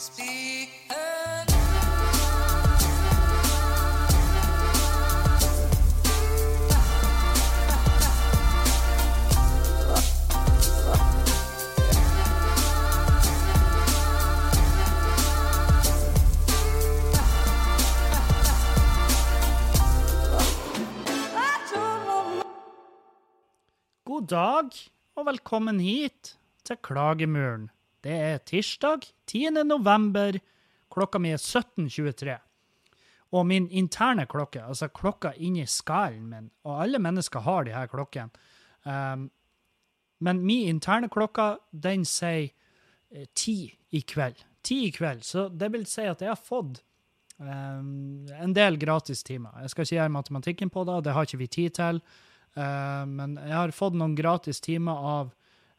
God dag, og velkommen hit til Klagemuren. Det er tirsdag 10. november, klokka mi er 17.23. Og min interne klokke, altså klokka inni skallen min, og alle mennesker har de her klokkene, um, men min interne klokka, den sier eh, ti i kveld. Ti i kveld, så det vil si at jeg har fått um, en del gratistimer. Jeg skal ikke gjøre matematikken på det, det har ikke vi tid til. Uh, men jeg har fått noen gratis timer av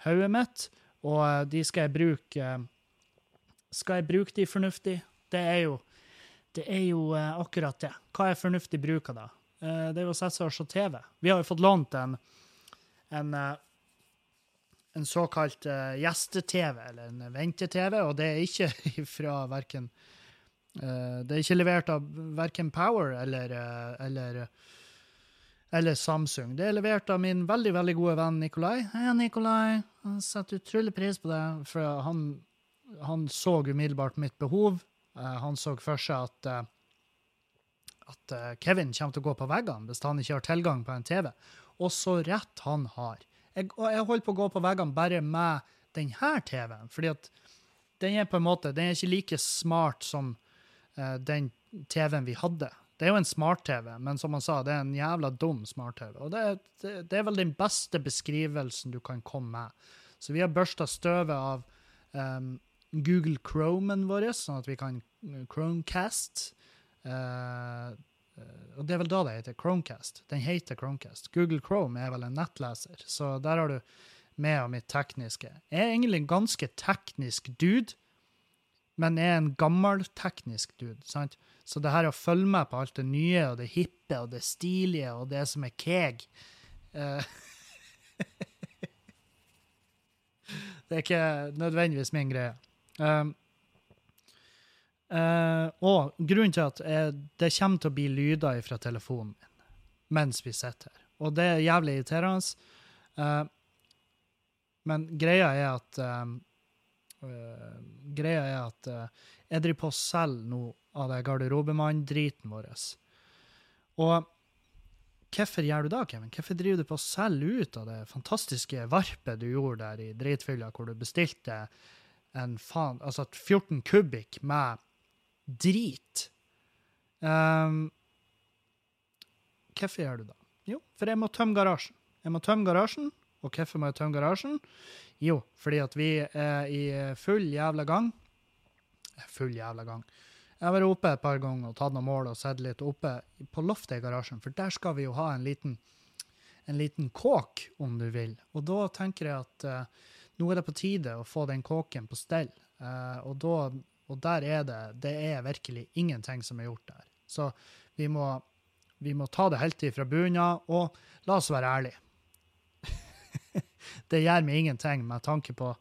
hodet mitt, og eh, de skal jeg bruke eh, Skal jeg bruke de fornuftig? Det er jo, det er jo akkurat det. Hva er fornuftig bruk av det? det er jo å sette seg og se TV. Vi har jo fått lånt en, en, en såkalt gjeste-TV, eller en vente-TV, og det er ikke fra verken Det er ikke levert av verken Power eller, eller eller Samsung. Det er levert av min veldig veldig gode venn Nikolai. Hei, Nikolai. Han setter utrolig pris på det, for han, han så umiddelbart mitt behov. Uh, han så for seg at, uh, at uh, Kevin kommer til å gå på veggene hvis han ikke har tilgang på en TV. Og så rett han har. Jeg, og jeg holder på å gå på veggene bare med denne TV-en, fordi at den er på en måte, den er ikke like smart som den TV-en vi hadde. Det er jo en smart-TV, men som han sa, det er en jævla dum smart-TV. Og det, det, det, er vel den beste beskrivelsen du kan komme med. Så vi har børsta støvet av um, Google Chromen vår, sånn at vi kan uh, Chromecast. Uh, og det er vel da det heter Chromecast. Den heter Chromecast. Google Chrome er vel en nettleser, så der har du med og mitt tekniske. Jeg er egentlig en ganske teknisk dude, men er en gammel teknisk dude. sant? Så det her å følge med på alt det nye og det hippe og det stilige og det som er keg uh, Det er ikke nødvendigvis min greie. Um, uh, og grunnen til at jeg, det kommer til å bli lyder fra telefonen min mens vi sitter her, og det er jævlig irriterende. Uh, men greia er at um, greia er at jeg driver på å selge noe av det garderobemann-driten vår. Og hvorfor gjør du det, Kevin? Hvorfor driver du på å selge ut av det fantastiske varpet du gjorde der i dritfylla, hvor du bestilte en faen, altså 14 kubikk med drit? Um, hvorfor gjør du det? Jo, for jeg må tømme garasjen. Jeg må tømme garasjen. Og hvorfor må jeg tømme garasjen? Jo, fordi at vi er i full jævla gang. Full jævla gang. Jeg har vært oppe et par ganger og tatt noen mål og sett litt oppe på loftet i garasjen, for der skal vi jo ha en liten, en liten kåk, om du vil. Og da tenker jeg at uh, nå er det på tide å få den kåken på stell. Uh, og, da, og, der er det Det er virkelig ingenting som er gjort der. Så vi må, vi må ta det helt fra bunnen av, og la oss være ærlige. Det gjør meg ingenting med tanke på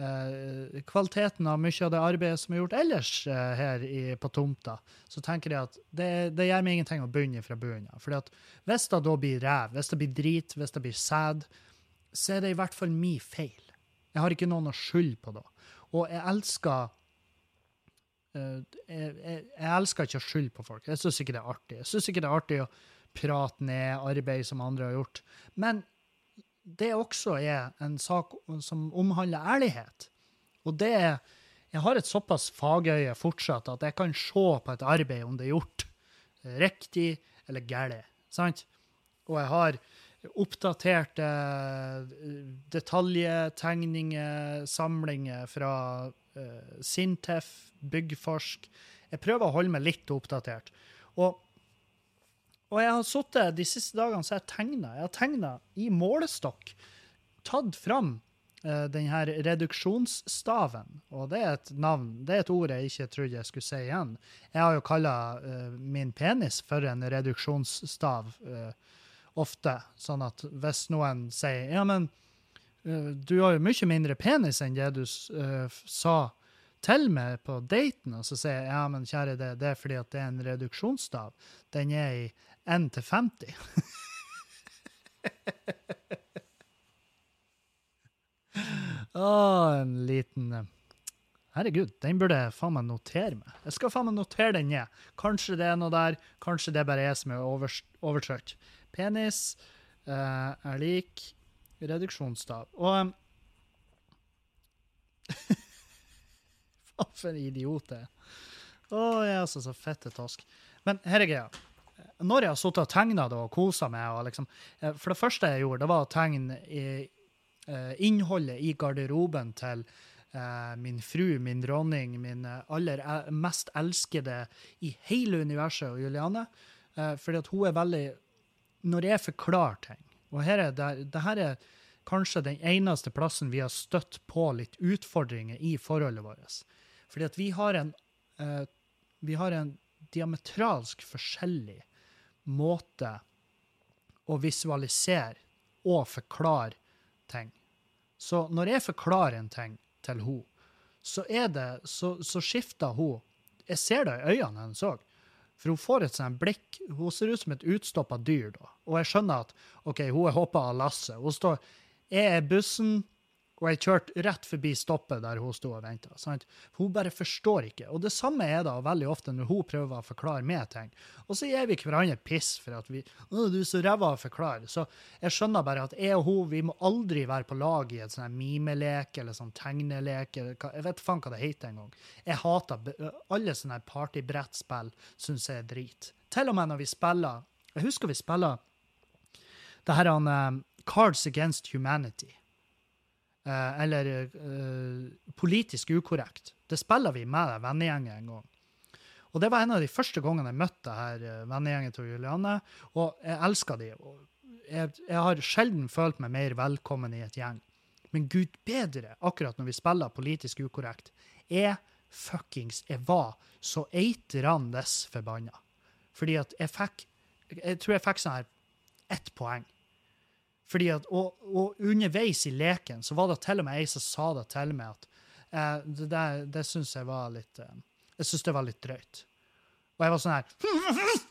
eh, kvaliteten av mye av det arbeidet som er gjort ellers eh, her i, på tomta, så tenker jeg at det, det gjør meg ingenting å begynne fra bunnen av. For hvis det da blir ræv, hvis det blir drit, hvis det blir sæd, så er det i hvert fall min feil. Jeg har ikke noen å skylde på da. Og jeg elsker uh, jeg, jeg, jeg, elsker ikke å skylde på folk. Jeg syns ikke det er artig. Jeg syns ikke det er artig å prate ned arbeid som andre har gjort. Men det også er en sak som omhandler ærlighet. Og det er Jeg har et såpass fagøye fortsatt at jeg kan se på et arbeid om det er gjort riktig eller galt. Sant? Og jeg har oppdaterte detaljtegninger, samlinger fra uh, Sintef, Byggforsk. Jeg prøver å holde meg litt oppdatert. Og og jeg har sittet de siste dagene så jeg tegna. Jeg har tegna i målestokk. Tatt fram uh, den her reduksjonsstaven. Og det er et navn, det er et ord jeg ikke trodde jeg skulle si igjen. Jeg har jo kalla uh, min penis for en reduksjonsstav uh, ofte. Sånn at hvis noen sier ja, men du har jo mye mindre penis enn det du sa til meg på daten, og så sier jeg ja, men kjære, det, det er fordi at det er en reduksjonsstav. Den er i 1 til 50. Å, en liten eh, Herregud, den burde jeg faen meg notere meg. Jeg skal faen meg notere den ned. Kanskje det er noe der, kanskje det bare er som er overs overtrykt. Penis eh, er lik reduksjonsstav. Og Faen, for en idiot jeg er. Å, jeg er altså så fette tosk. Men her er greia. Når jeg har sittet og tegna og kosa meg og liksom, eh, For det første jeg gjorde, det var å tegne i, eh, innholdet i garderoben til eh, min fru, min dronning, min aller mest elskede i hele universet, og Juliane. Fordi at hun er veldig Når jeg forklarer ting Og her er det, det her er kanskje den eneste plassen vi har støtt på litt utfordringer i forholdet vårt. Fordi at vi har en Vi har en diametralsk forskjellig måte å visualisere og forklare ting. Så når jeg forklarer en ting til henne, så, er det, så, så skifter hun Jeg ser det i øynene hennes òg. For hun får et sånt blikk. Hun ser ut som et utstoppa dyr. da. Og jeg skjønner at OK, hun er hoppa av lasset. Hun står Jeg er bussen, og jeg kjørte rett forbi stoppet der hun sto og venta. Hun bare forstår ikke. Og det samme er det veldig ofte når hun prøver å forklare meg ting. Og så gir vi hverandre piss for at vi å, du er så ræva å forklare. Så jeg skjønner bare at jeg og hun vi må aldri være på lag i et sånn mimelek eller sånn tegnelek. Jeg vet faen hva det heter engang. Jeg hater alle sånne partybrettspill, syns jeg er drit. Til og med når vi spiller Jeg husker vi spiller det her um, Cards Against Humanity. Eh, eller eh, politisk ukorrekt. Det spiller vi med vennegjengen en gang. Og det var en av de første gangene jeg møtte her eh, vennegjengen til Juliane, og jeg elsker de. Jeg, jeg har sjelden følt meg mer velkommen i et gjeng. Men gud bedre, akkurat når vi spiller politisk ukorrekt, jeg fuckings jeg var så eitrende forbanna. Fordi at jeg fikk Jeg tror jeg fikk sånn her ett poeng. Fordi at, og, og underveis i leken så var det til og med ei som sa det til meg at eh, det, det, det syns jeg var litt eh, Jeg syns det var litt drøyt. Og jeg var sånn her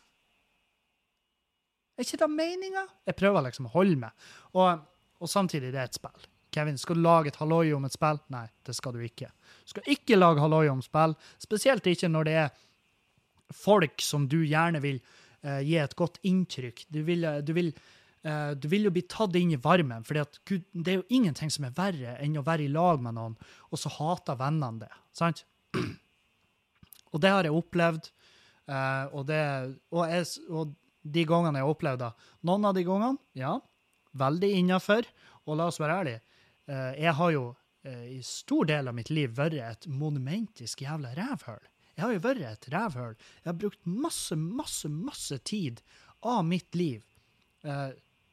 Er ikke det meninga? Jeg prøver liksom å holde meg. Og, og samtidig, det er et spill. Kevin, skal du lage et halloi om et spill? Nei, det skal du ikke. Du skal ikke lage halloi om spill, spesielt ikke når det er folk som du gjerne vil eh, gi et godt inntrykk. Du vil, eh, du vil du vil jo bli tatt inn i varmen, for det er jo ingenting som er verre enn å være i lag med noen, og så hater vennene det. sant? Og det har jeg opplevd, eh, og, det, og, jeg, og de gangene jeg har opplevd det, noen av de gangene, ja, veldig innafor. Og la oss være ærlige, eh, jeg har jo eh, i stor del av mitt liv vært et monumentisk jævla rævhøl. Jeg har jo vært et rævhøl. Jeg har brukt masse, masse, masse tid av mitt liv Eh,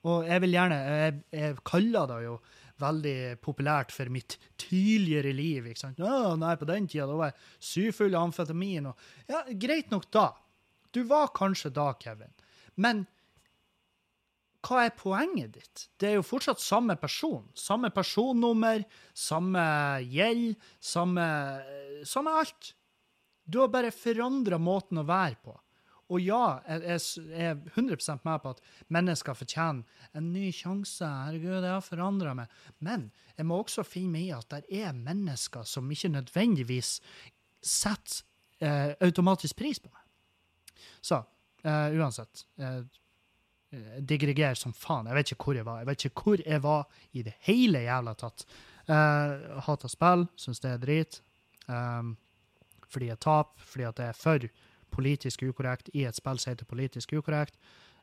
og jeg vil gjerne Jeg, jeg kaller det jo veldig populært for mitt tidligere liv. ikke sant? Å, nei, på den tida da var jeg syfull av amfetamin. Og, ja, Greit nok da. Du var kanskje da, Kevin. Men hva er poenget ditt? Det er jo fortsatt samme person. Samme personnummer, samme gjeld, samme, samme alt. Du har bare forandra måten å være på. Og ja, jeg, jeg, er 100 med på at mennesker fortjener en ny sjanse. Herregud, jeg har forandra meg. Men jeg må også finne meg i at det er mennesker som ikke nødvendigvis setter eh, automatisk pris på meg. Så eh, uansett eh, Digreger som faen. Jeg vet ikke hvor jeg var. Jeg vet ikke hvor jeg var i det hele jævla tatt. Eh, Hater spill, syns det er drit. Um, fordi jeg taper, fordi at jeg er for politisk ukorrekt i et spill som heter politisk ukorrekt.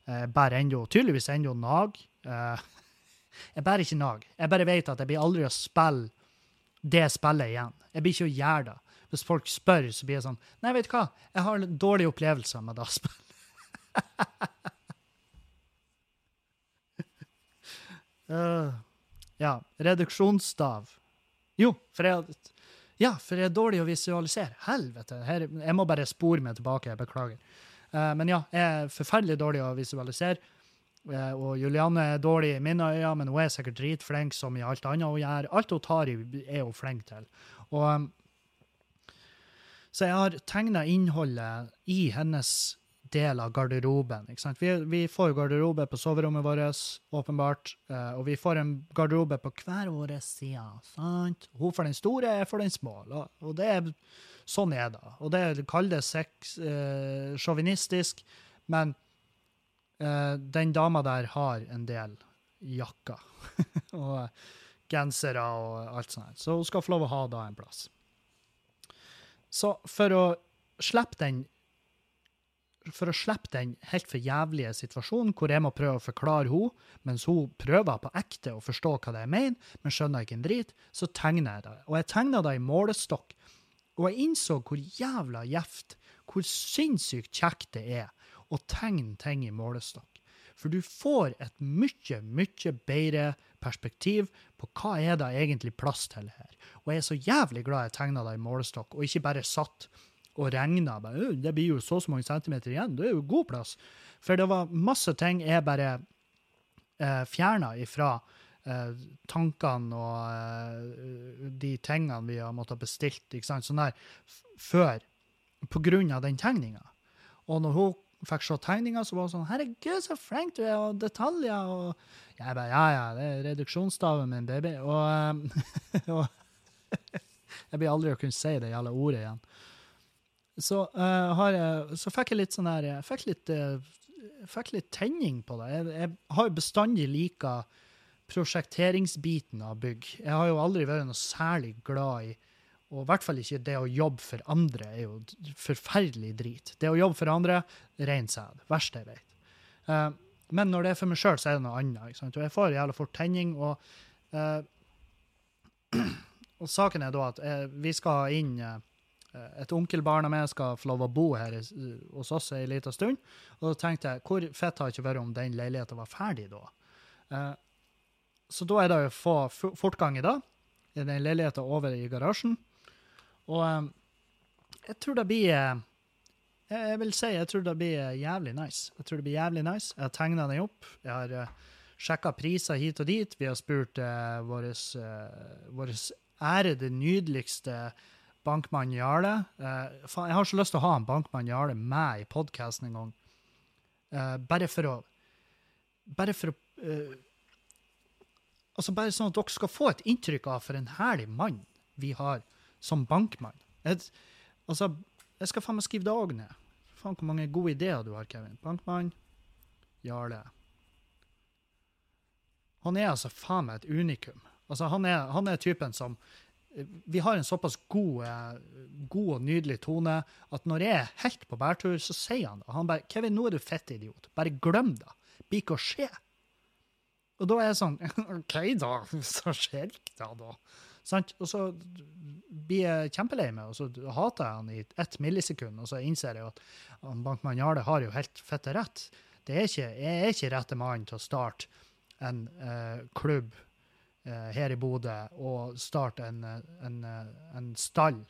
Jeg bærer ennå, tydeligvis ennå nag. Eh, jeg bærer ikke nag. Jeg bare vet at jeg blir aldri å spille det spillet igjen. Jeg blir ikke å gjøre det. Hvis folk spør, så blir jeg sånn Nei, vet du hva, jeg har dårlige opplevelser med det spillet. uh, ja, reduksjonsstav. Jo, for jeg ja, for jeg er dårlig å visualisere. Helvete! Her, jeg må bare spore meg tilbake. Jeg beklager. Uh, men ja, jeg er forferdelig dårlig å visualisere. Uh, og Julianne er dårlig i mine øyne, men hun er sikkert dritflink som i alt annet hun gjør. Alt hun tar i, er hun flink til. Og um, Så jeg har tegna innholdet i hennes del av garderoben. ikke? Vi, vi får garderobe på soverommet vårt, åpenbart, eh, og vi får en garderobe på hver vår side. sant? Hun for den store, jeg for den små. Og, det er, sånn er det. Og det kalles eh, sjåvinistisk, men eh, den dama der har en del jakker og gensere og alt sånt. Så hun skal få lov å ha da en plass. Så for å slippe den for å slippe den helt for jævlige situasjonen hvor jeg må prøve å forklare henne, mens hun prøver på ekte å forstå hva det jeg mener, men skjønner ikke en drit, så tegner jeg det. Og jeg tegner det i målestokk. Og jeg innså hvor jævla gjevt, hvor sinnssykt kjekt det er å tegne ting i målestokk. For du får et mye, mye bedre perspektiv på hva er det egentlig plass til her. Og jeg er så jævlig glad jeg tegna det i målestokk, og ikke bare satt og regna. Det blir jo så og så mange centimeter igjen, det er jo god plass. For det var masse ting jeg bare eh, fjerna ifra eh, tankene og eh, de tingene vi har måttet bestilt, ikke sant, sånn der, før, på grunn av den tegninga. Og når hun fikk se tegninga, så var hun sånn 'Herregud, så flink du er, og detaljer', og jeg bare 'Ja, ja, det er reduksjonsstaven min, baby'. Og, og jeg blir aldri å kunne si det jævla ordet igjen. Så, uh, jeg, så fikk jeg litt sånn her Jeg fikk litt, uh, fikk litt tenning på det. Jeg, jeg har jo bestandig lika prosjekteringsbiten av bygg. Jeg har jo aldri vært noe særlig glad i og i hvert fall ikke det å jobbe for andre er jo forferdelig drit. Det å jobbe for andre, rein sæd. Verste jeg vet. Uh, men når det er for meg sjøl, så er det noe annet. Og jeg får jævla fort tenning. Og, uh, og saken er da at jeg, vi skal ha inn uh, et onkelbarn av meg skal få lov å bo her hos oss en liten stund. Og da tenkte jeg, hvor fett har det ikke vært om den leiligheten var ferdig da? så da er det å få fortgang i det. Den leiligheten over i garasjen. Og jeg tror det blir eh, Jeg vil si jeg tror det blir jævlig nice. Jeg tror det blir jævlig nice. Jeg har tegna den opp. Jeg har uh, eh, sjekka priser hit og dit. Vi har spurt uh, vår uh, ærede, nydeligste bankmann Jarle. Uh, faen, jeg har så lyst til å ha en bankmann Jarle med i podkasten en gang. Uh, bare for å Bare for å Altså Bare sånn at dere skal få et inntrykk av for en herlig mann vi har som bankmann. Et, altså, jeg skal faen meg skrive det òg ned. Faen hvor mange gode ideer du har, Kevin. Bankmann, Jarle. Han er altså faen meg et unikum. Altså, han er, han er typen som Vi har en såpass god, god, og nydelig tone at når jeg er helt på bærtur, så sier han det. Han bare 'Kevin, nå er du fett idiot. Bare glem det. Blir ikke å skje'. Og da er jeg sånn OK, da. Så skjer ikke det, da. Sant? Og så blir jeg kjempelei meg, og så hater jeg han i ett millisekund, og så innser jeg at bankmann Jarle har jo helt fette rett. Er ikke, jeg er ikke rette mannen til å starte en eh, klubb eh, her i Bodø og starte en, en, en, stall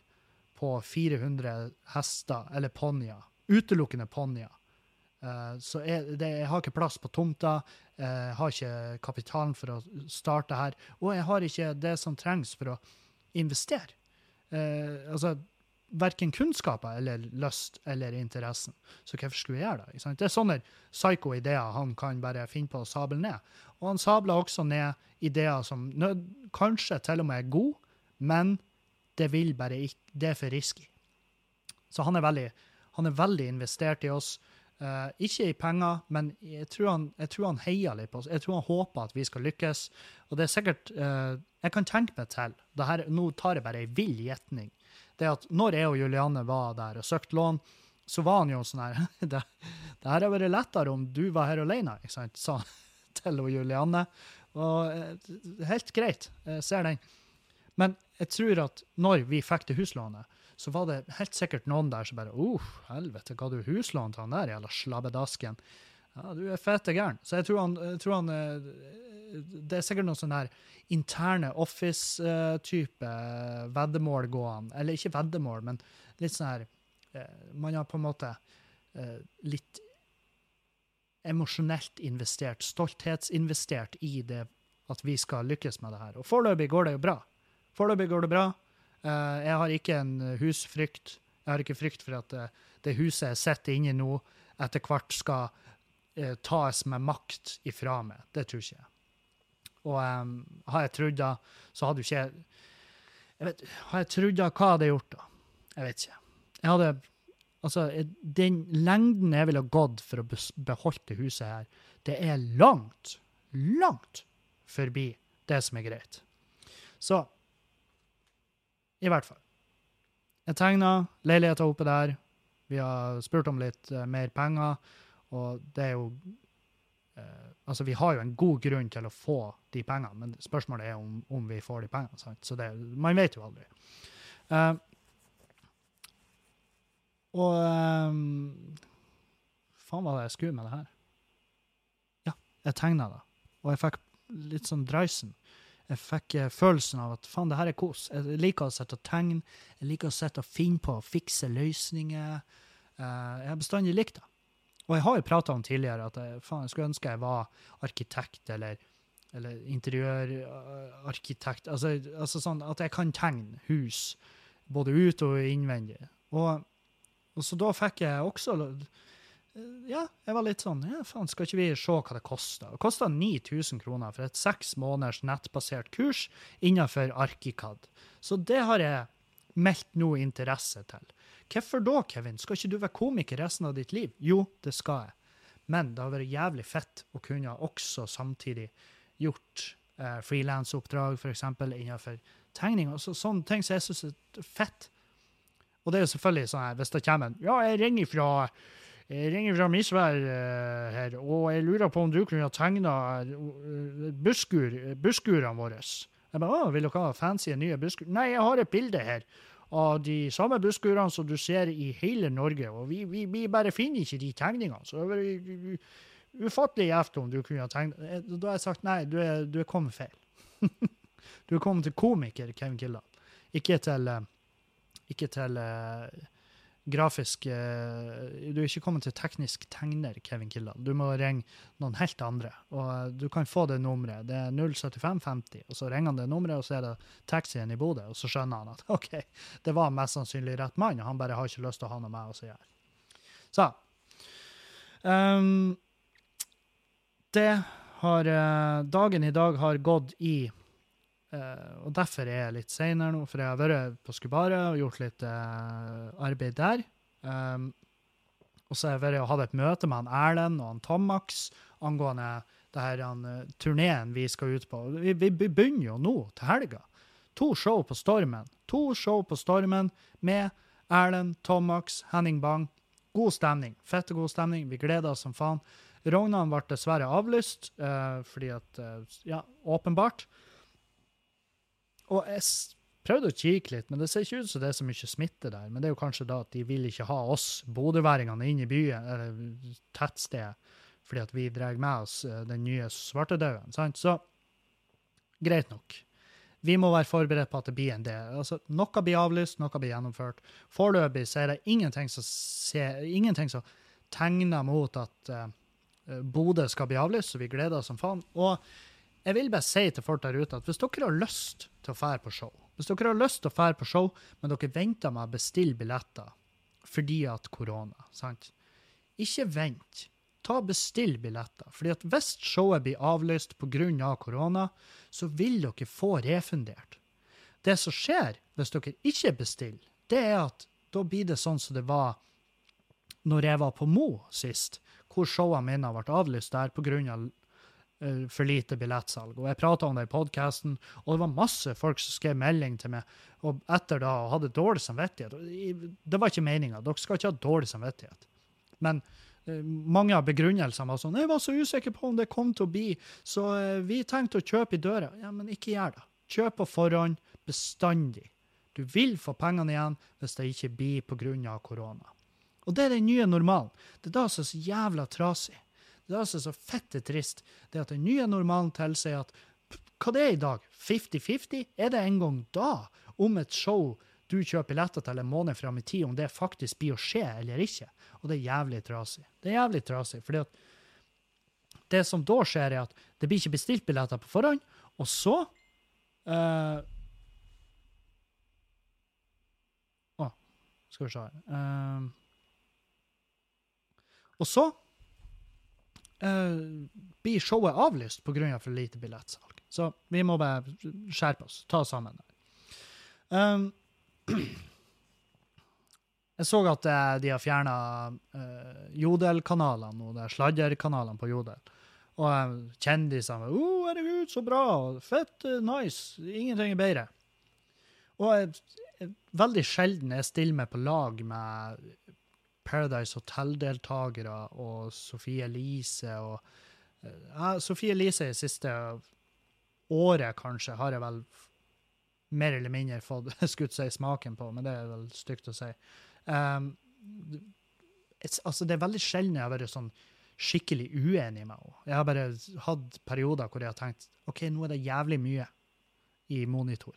på 400 hester, eller ponnier. Utelukkende ponnier. Så jeg, det, jeg, har ikke plass på tomta, jeg har ikke kapitalen for å starte her, og jeg har ikke det som trengs for å investere. Uh, altså, Verken kunnskaper eller lyst eller interessen. Så hvorfor skulle jeg gjøre det? Det er sånne psycho-ideer han kan bare finne på å sable ned. Og han sabler også ned ideer som kanskje til og med er gode, men det vil bare ikke, det er for risky. Så han er veldig, han er veldig investert i oss. Uh, ikke i penger, men jeg tror, han, jeg tror, han, heier litt på oss. Jeg tror han håper at vi skal lykkes. Og det er sikkert uh, Jeg kan tenke meg til her, Nå tar jeg bare ei vill gjetning. Det at når jeg og Julianne var der og søkte lån, så var han jo sånn her det, det her hadde vært lettere om du var her alene, ikke sant? sa til Julianne. Og uh, helt greit, jeg ser den. Men jeg tror at når vi fikk det huslånet, så var det helt sikkert noen der som bare Uff, helvete, ga du huslån til han der jævla slabbedasken? Ja, du er fette gæren. Så jeg tror han, jeg tror han eh, Det er sikkert noen sånn her interne office-type eh, veddemål gående. Eller ikke veddemål, men litt sånn her eh, Man har på en måte litt emosjonelt investert, stolthetsinvestert i det at vi skal lykkes med det her. Og foreløpig går det jo bra. Foreløpig går det bra. Jeg har ikke en husfrykt. Jeg har ikke frykt for at det huset jeg sitter inne i nå, etter hvert skal eh, tas med makt ifra meg. Det tror ikke jeg. Og um, har jeg trodd da, så hadde jo ikke jeg vet, Har jeg trodd da, hva hadde jeg gjort da? Jeg vet ikke. Jeg hadde Altså, den lengden jeg ville gått for å beholde det huset her, det er langt, langt forbi det som er greit. Så i hvert fall. Jeg tegna leiligheta oppe der. Vi har spurt om litt uh, mer penger, og det er jo eh, Altså, vi har jo en god grunn til å få de pengene, men spørsmålet er om, om vi får de pengene. Sant? Så det, man vet jo aldri. Eh, og eh, Faen, var det jeg skulle med det her? Ja, jeg tegna det. Og jeg fikk litt sånn dreisen jeg fikk eh, følelsen av at faen, det her er kos. Jeg liker å sitte og tegne. Jeg liker å sitte og finne på å fikse løsninger. Uh, jeg har bestandig likt det. Og jeg har jo prata om tidligere at jeg, faen, jeg skulle ønske jeg var arkitekt eller, eller interiørarkitekt. Altså, altså, sånn at jeg kan tegne hus, både ut og innvendig. Og, og så da fikk jeg også ja, jeg var litt sånn ja, faen, Skal ikke vi se hva det koster? Det kosta 9000 kroner for et seks måneders nettbasert kurs innenfor Arkikad. Så det har jeg meldt noe interesse til. Hvorfor da, Kevin? Skal ikke du være komiker resten av ditt liv? Jo, det skal jeg. Men det har vært jævlig fett å kunne også samtidig gjort eh, frilansoppdrag, f.eks. innenfor tegning. Altså, sånne ting som jeg syns er fett. Og det er jo selvfølgelig sånn her, hvis det kommer en Ja, jeg ringer fra jeg ringer fra Misvær uh, her, og jeg lurer på om du kunne ha tegna uh, busskur, busskurene våre. Jeg bare, å, vil dere ha fancy nye busskur? Nei, jeg har et bilde her av de samme busskurene som du ser i hele Norge, og vi, vi, vi bare finner ikke de tegningene. Så det er ufattelig gjevt om du kunne ha tegna eh, Da har jeg sagt nei, du er, du er kommet feil. du er kommet til komiker, Kevin Kildahl, ikke til, ikke til uh, grafisk eh, Du er ikke kommet til teknisk tegner, Kevin Kildahl. Du må ringe noen helt andre. Og eh, du kan få det nummeret. Det er 07550. Og så ringer han det nummeret, og så er det taxien i Bodø. Og så skjønner han at OK, det var mest sannsynlig rett mann, og han bare har ikke lyst til å ha noe med oss å gjøre. Så um, Det har uh, Dagen i dag har gått i Uh, og derfor er jeg litt seinere nå, for jeg har vært på Skubaret og gjort litt uh, arbeid der. Um, og så har jeg vært og hatt et møte med han Erlend og han Tomax angående det her han, uh, turneen vi skal ut på. Vi, vi, vi, begynner jo nå, til helga. To show på Stormen. To show på Stormen med Erlend, Tomax, Henning Bang. God stemning. Fette god stemning. Vi gleder oss som faen. Rognan ble dessverre avlyst, fordi at Ja, åpenbart. Og jeg prøvde å kikke litt, men det ser ikke ut som det er så mye smitte der. Men det er jo kanskje da at de vil ikke ha oss bodøværingene inn i byen, eller tettstedet, fordi at vi drar med oss eh, den nye svartedauden. Så greit nok. Vi må være forberedt på at det blir en del. Altså, noe blir avlyst, noe blir gjennomført. Foreløpig så er det ingenting som, ser, ingenting som tegner mot at uh, Bodø skal bli avlyst, så vi gleder oss som faen. Og jeg vil bare si til folk der ute at hvis dere har lyst til å fære på show, hvis dere har lyst til å fære på show, men dere venter med å bestille billetter fordi at korona, sant? Ikke vent. Ta Bestill billetter. Fordi at hvis showet blir avlyst pga. Av korona, så vil dere få refundert. Det som skjer hvis dere ikke bestiller, det er at da blir det sånn som det var når jeg var på Mo sist, hvor showene mine ble avlyst der pga. Eh, for lite billettsalg. Og jeg prata om det i podkasten, og det var masse folk som skrev melding til meg og etter da hadde dårlig samvittighet. Det var ikke meninga. Dere skal ikke ha dårlig samvittighet. Men uh, mange av begrunnelsene var sånn 'Jeg var så usikker på om det kom til å bli, så uh, vi tenkte å kjøpe i døra.' Ja, men ikke gjør det. Kjøp på forhånd, bestandig. Du vil få pengene igjen hvis det ikke blir pga. korona. Og det er den nye normalen. Det er da som er så jævla trasig. Det er altså så fette trist det at den nye normalen tilsier at hva det er i dag? 50-50? Er det en gang da, om et show du kjøper billetter til en måned fram i tid, om det faktisk blir å skje eller ikke? Og det er jævlig trasig. Det er jævlig trasig, fordi at det som da skjer, er at det blir ikke bestilt billetter på forhånd, og så uh, Skal vi se her. uh, og så eh, blir showet avlyst pga. Av for lite billettsalg. Så vi må bare skjerpe oss, ta oss sammen. Um, jeg så at eh, de har fjerna uh, Jodel-kanalene og de sladderkanalene på Jodel. Og uh, kjendisene var oh, 'Herregud, så bra! Fett! Nice! Ingenting er bedre'. Og jeg, jeg, veldig sjelden jeg stiller meg på lag med Paradise Hotel-deltakere og Sofie Elise og uh, Sofie Elise i siste året, kanskje, har jeg vel mer eller mindre fått skutt seg smaken på, men det er vel stygt å si. Um, altså, det er veldig sjelden jeg har vært sånn skikkelig uenig med henne. Jeg har bare hatt perioder hvor jeg har tenkt OK, nå er det jævlig mye i monitor.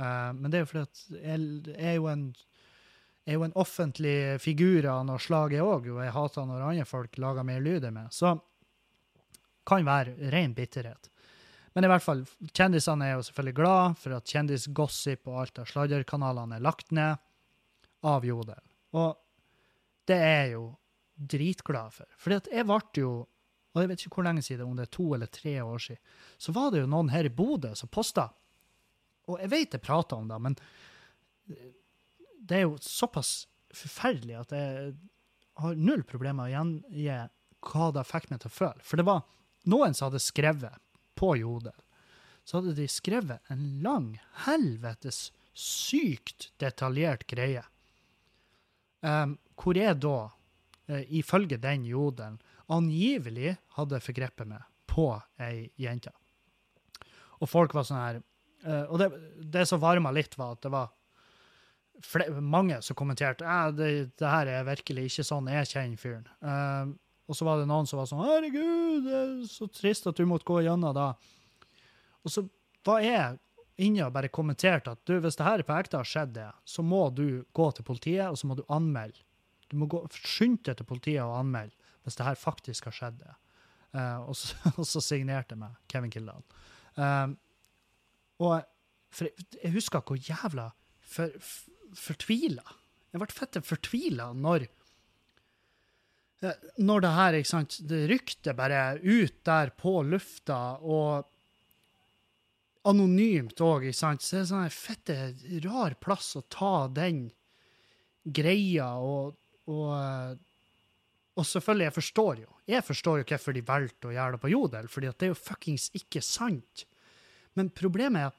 Uh, men det er jo fordi at jeg er jo en er jo en offentlig figur av noe slag, jeg òg, og jeg hater når andre folk lager mer lyd enn meg. Så kan være ren bitterhet. Men i hvert fall, kjendisene er jo selvfølgelig glad for at kjendisgossip og alt av sladderkanalene er lagt ned av Jodel. Og det er jeg jo dritglad for. Fordi at jeg ble jo, og jeg vet ikke hvor lenge siden, om det er to eller tre år siden, så var det jo noen her i Bodø som posta. Og jeg vet jeg prater om det, men det er jo såpass forferdelig at jeg har null problemer med å gjengi hva det fikk meg til å føle. For det var noen som hadde skrevet på Jodel, så hadde de skrevet en lang, helvetes sykt detaljert greie. Um, hvor jeg da, uh, ifølge den jodelen, angivelig hadde forgrepet meg på ei jente. Og folk var sånn her uh, Og det, det som varma litt, var at det var mange som kommenterte at det, det her er virkelig ikke sånn jeg kjenner fyren. Uh, og så var det noen som var sånn 'Herregud, det er så trist at du måtte gå gjennom da. Og så var jeg inne og bare kommenterte at du, hvis det her på ekte har skjedd, det, så må du gå til politiet, og så må du anmelde. Du må skynde deg til politiet og anmelde hvis det her faktisk har skjedd. det. Uh, og, så, og, så, signerte jeg meg, Kevin Kildahl. Uh, og for jeg, husker hvor jævla for, for, fortvila Jeg ble fette fortvila når når det her, ikke sant, det rykte bare ut der på lufta, og anonymt òg, ikke sant, så det er sånn en fette rar plass å ta den greia, og, og, og selvfølgelig, jeg forstår jo. Jeg forstår jo hvorfor de valgte å gjøre det på Jodel, fordi at det er jo fuckings ikke sant. Men problemet er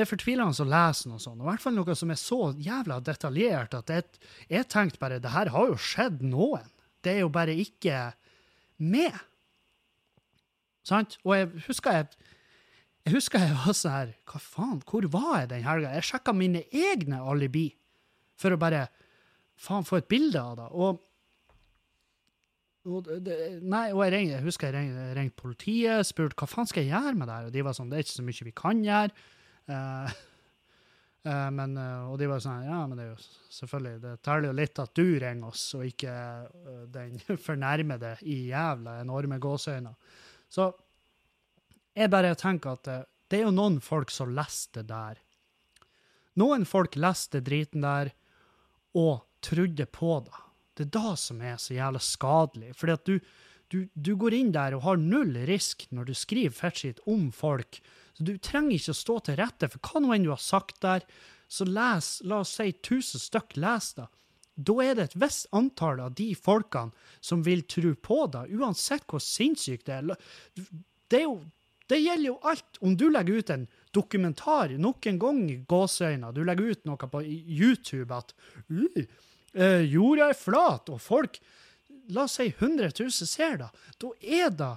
det er fortvilende å lese noe sånt, og i hvert fall noe som er så jævla detaljert at jeg, jeg tenkte bare det her har jo skjedd noen. Det er jo bare ikke med. Sant? Og jeg husker jeg, jeg husker jeg var sånn her Hva faen, hvor var jeg den helga? Jeg sjekka mine egne alibi for å bare faen få et bilde av det. Og, og, det, nei, og jeg, ringte, jeg husker jeg ringte, ringte politiet, spurte hva faen skal jeg gjøre med det her, og de var sånn det er ikke så mye vi kan gjøre. Uh, Uh, men, uh, og de var sånn Ja, men det er jo selvfølgelig Det teller jo litt at du ringer oss, og ikke den fornærmede i jævla enorme gåseøyne. Så jeg bare tenker at det er jo noen folk som leste det der. Noen folk leste driten der og trodde på det. Det er da som er så jævla skadelig. Fordi at du, du, du går inn der og har null risk når du skriver fettskitt om folk så du trenger ikke å stå til rette for hva nå enn du har sagt der. Så les, la oss si 1000 stykk leser det. Da er det et visst antall av de folkene som vil tro på deg, uansett hvor sinnssykt det er. Det, er jo, det gjelder jo alt. Om du legger ut en dokumentar nok en gang gåseøyne, du legger ut noe på YouTube at uh, jorda er flat, og folk, la oss si 100 000 ser det, da er det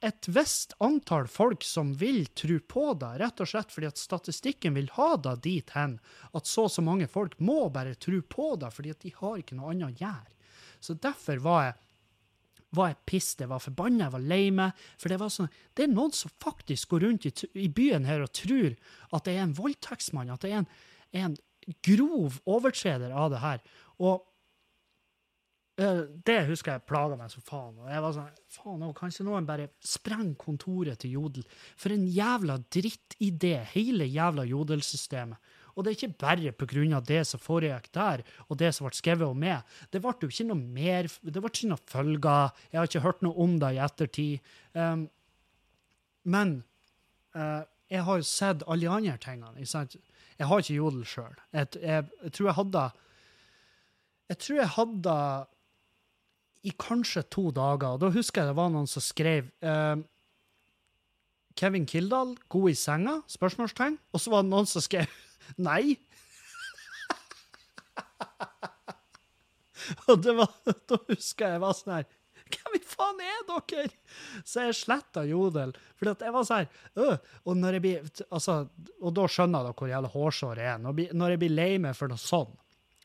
et visst antall folk som vil tro på det, rett og slett fordi at statistikken vil ha det dit hen at så og så mange folk må bare tro på det, fordi at de har ikke noe annet å gjøre. Så derfor var jeg, var jeg pissed, jeg var forbanna, jeg var lei meg. For det var sånn, det er noen som faktisk går rundt i, i byen her og tror at det er en voldtektsmann, at det er en, en grov overtreder av det her. Og det husker jeg plaga meg som faen. Og jeg var sånn, faen, Kanskje noen bare sprenger kontoret til Jodel. For en jævla drittidé, hele jævla Jodelsystemet. Og det er ikke bare pga. det som foregikk der, og det som ble skrevet om meg. Det ble jo ikke noe mer, det ble ikke noe følger. Jeg har ikke hørt noe om det i ettertid. Um, men uh, jeg har jo sett alle de andre tingene. Jeg har ikke jodel sjøl. Jeg, jeg, jeg, tror jeg hadde Jeg tror jeg hadde i kanskje to dager. og Da husker jeg det var noen som skrev uh, Kevin Kildahl, god i senga? spørsmålstegn. Og så var det noen som skrev nei. og det var, da husker jeg jeg var sånn her Hvem i faen er dere?! Så jeg sletta Jodel. For jeg var sånn her og, når jeg blir, altså, og da skjønner dere hvor jævla hårsår jeg er. Når jeg blir lei meg for noe sånn,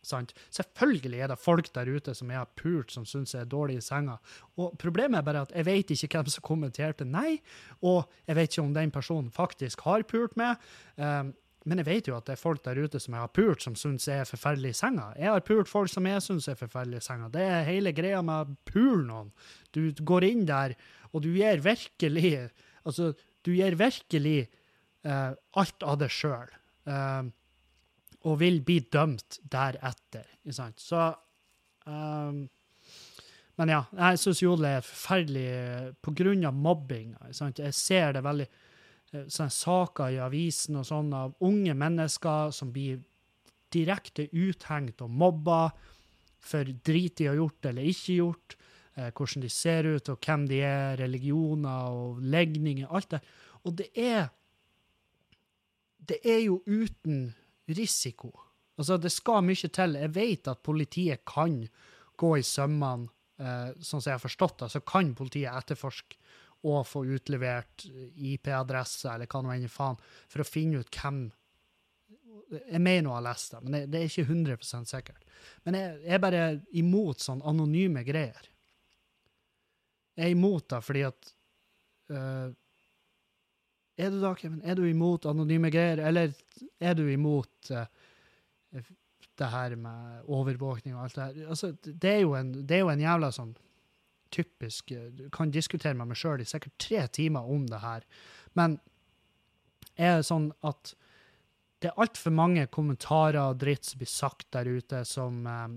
Sant? Selvfølgelig er det folk der ute som jeg har pult, som syns jeg er dårlig i senga. Og Problemet er bare at jeg vet ikke hvem som kommenterte nei, og jeg vet ikke om den personen faktisk har pult meg. Um, men jeg vet jo at det er folk der ute som jeg har pult, som syns jeg er forferdelig i senga. Jeg har pult folk som jeg syns er forferdelig i senga. Det er hele greia med å pule noen. Du går inn der, og du gir virkelig Altså, du gir virkelig uh, alt av deg sjøl. Uh, ehm, og vil bli dømt deretter. Ikke sant? Så um, Men ja, jeg syns jodel er forferdelig på grunn av mobbing. Jeg ser det veldig eh, sånne saker i avisen og sånn av unge mennesker som blir direkte uthengt og mobba for drit de har gjort eller ikke gjort, eh, hvordan de ser ut og hvem de er, religioner og legninger, alt det. Og det er Det er jo uten risiko. Altså, det skal mye til. Jeg vet at politiet kan gå i sømmene, eh, sånn som jeg har forstått det, så kan politiet etterforske og få utlevert IP-adresse eller hva nå enn faen, for å finne ut hvem Jeg mener å ha lest det, men det, det, er ikke 100 sikkert. Men jeg, jeg er bare imot sånn anonyme greier. Jeg er imot det fordi at uh, er du da, Kevin, er du imot anonyme greier, eller er du imot uh, det her med overvåkning og alt det her? Altså, det er jo en, det er jo en jævla sånn typisk Du kan diskutere med meg sjøl i sikkert tre timer om det her, men er det sånn at det er altfor mange kommentarer og dritt som blir sagt der ute, som, um,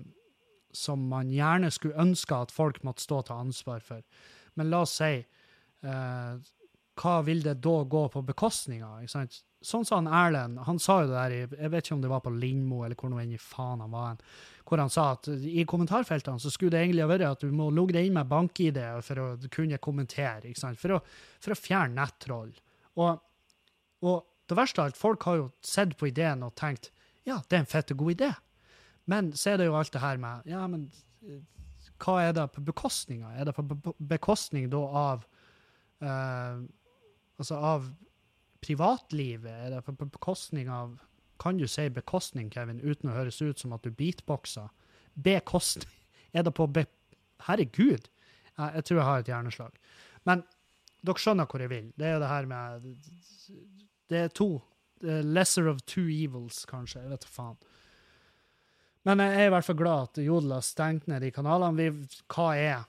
som man gjerne skulle ønske at folk måtte stå til ansvar for. Men la oss si uh, hva vil det da gå på bekostning av? Sånn sa han Erlend, han sa jo det der, jeg vet ikke om det var på Lindmo eller hvor nå enn i faen han var, hvor han sa at i kommentarfeltene så skulle det egentlig ha vært at du må logge deg inn med bank-ID for å kunne kommentere, for å, for, å, fjerne nettroll. Og, og, det verste av alt, folk har jo sett på ideen og tenkt ja, det er en fette god idé. Men så er det jo alt det her med ja, men hva er det på bekostning av? Er det på bekostning da av uh, Altså av privatlivet? Er det på bekostning av Kan du si bekostning, Kevin, uten å høres ut som at du beatboxer? Bekostning? Er det på be... Herregud! Jeg, jeg tror jeg har et hjerneslag. Men dere skjønner hvor jeg vil. Det er jo det her med Det er to. lesser of two evils, kanskje. Jeg vet da faen. Men jeg er i hvert fall glad at Jodel har stengt ned de kanalene. Vi, hva er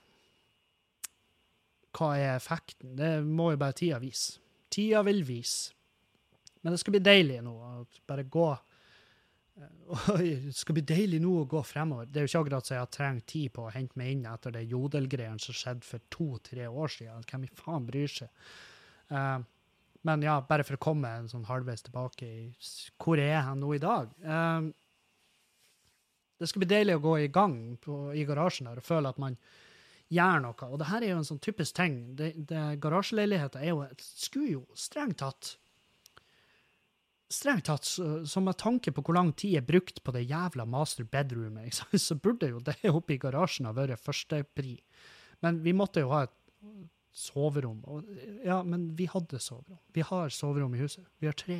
hva er effekten? Det må jo bare tida vise. Tida vil vise. Men det skal bli deilig nå å bare gå Det skal bli deilig nå å gå fremover. Det er jo ikke akkurat så jeg har trengt tid på å hente meg inn etter det jodelgreiene som skjedde for to-tre år siden. Hvem i faen bryr seg? Uh, men ja, bare for å komme en sånn halvveis tilbake i hvor jeg er nå i dag. Uh, det skal bli deilig å gå i gang på, i garasjen der og føle at man gjøre noe. Og det her er jo en sånn typisk ting. Det, det, garasjeleiligheter er jo, skulle jo strengt tatt Strengt tatt, så, med tanke på hvor lang tid er brukt på det jævla master bedroomet, så burde jo det oppe i garasjen ha vært førstepri. Men vi måtte jo ha et soverom. Og, ja, men vi hadde soverom. Vi har soverom i huset. Vi har tre.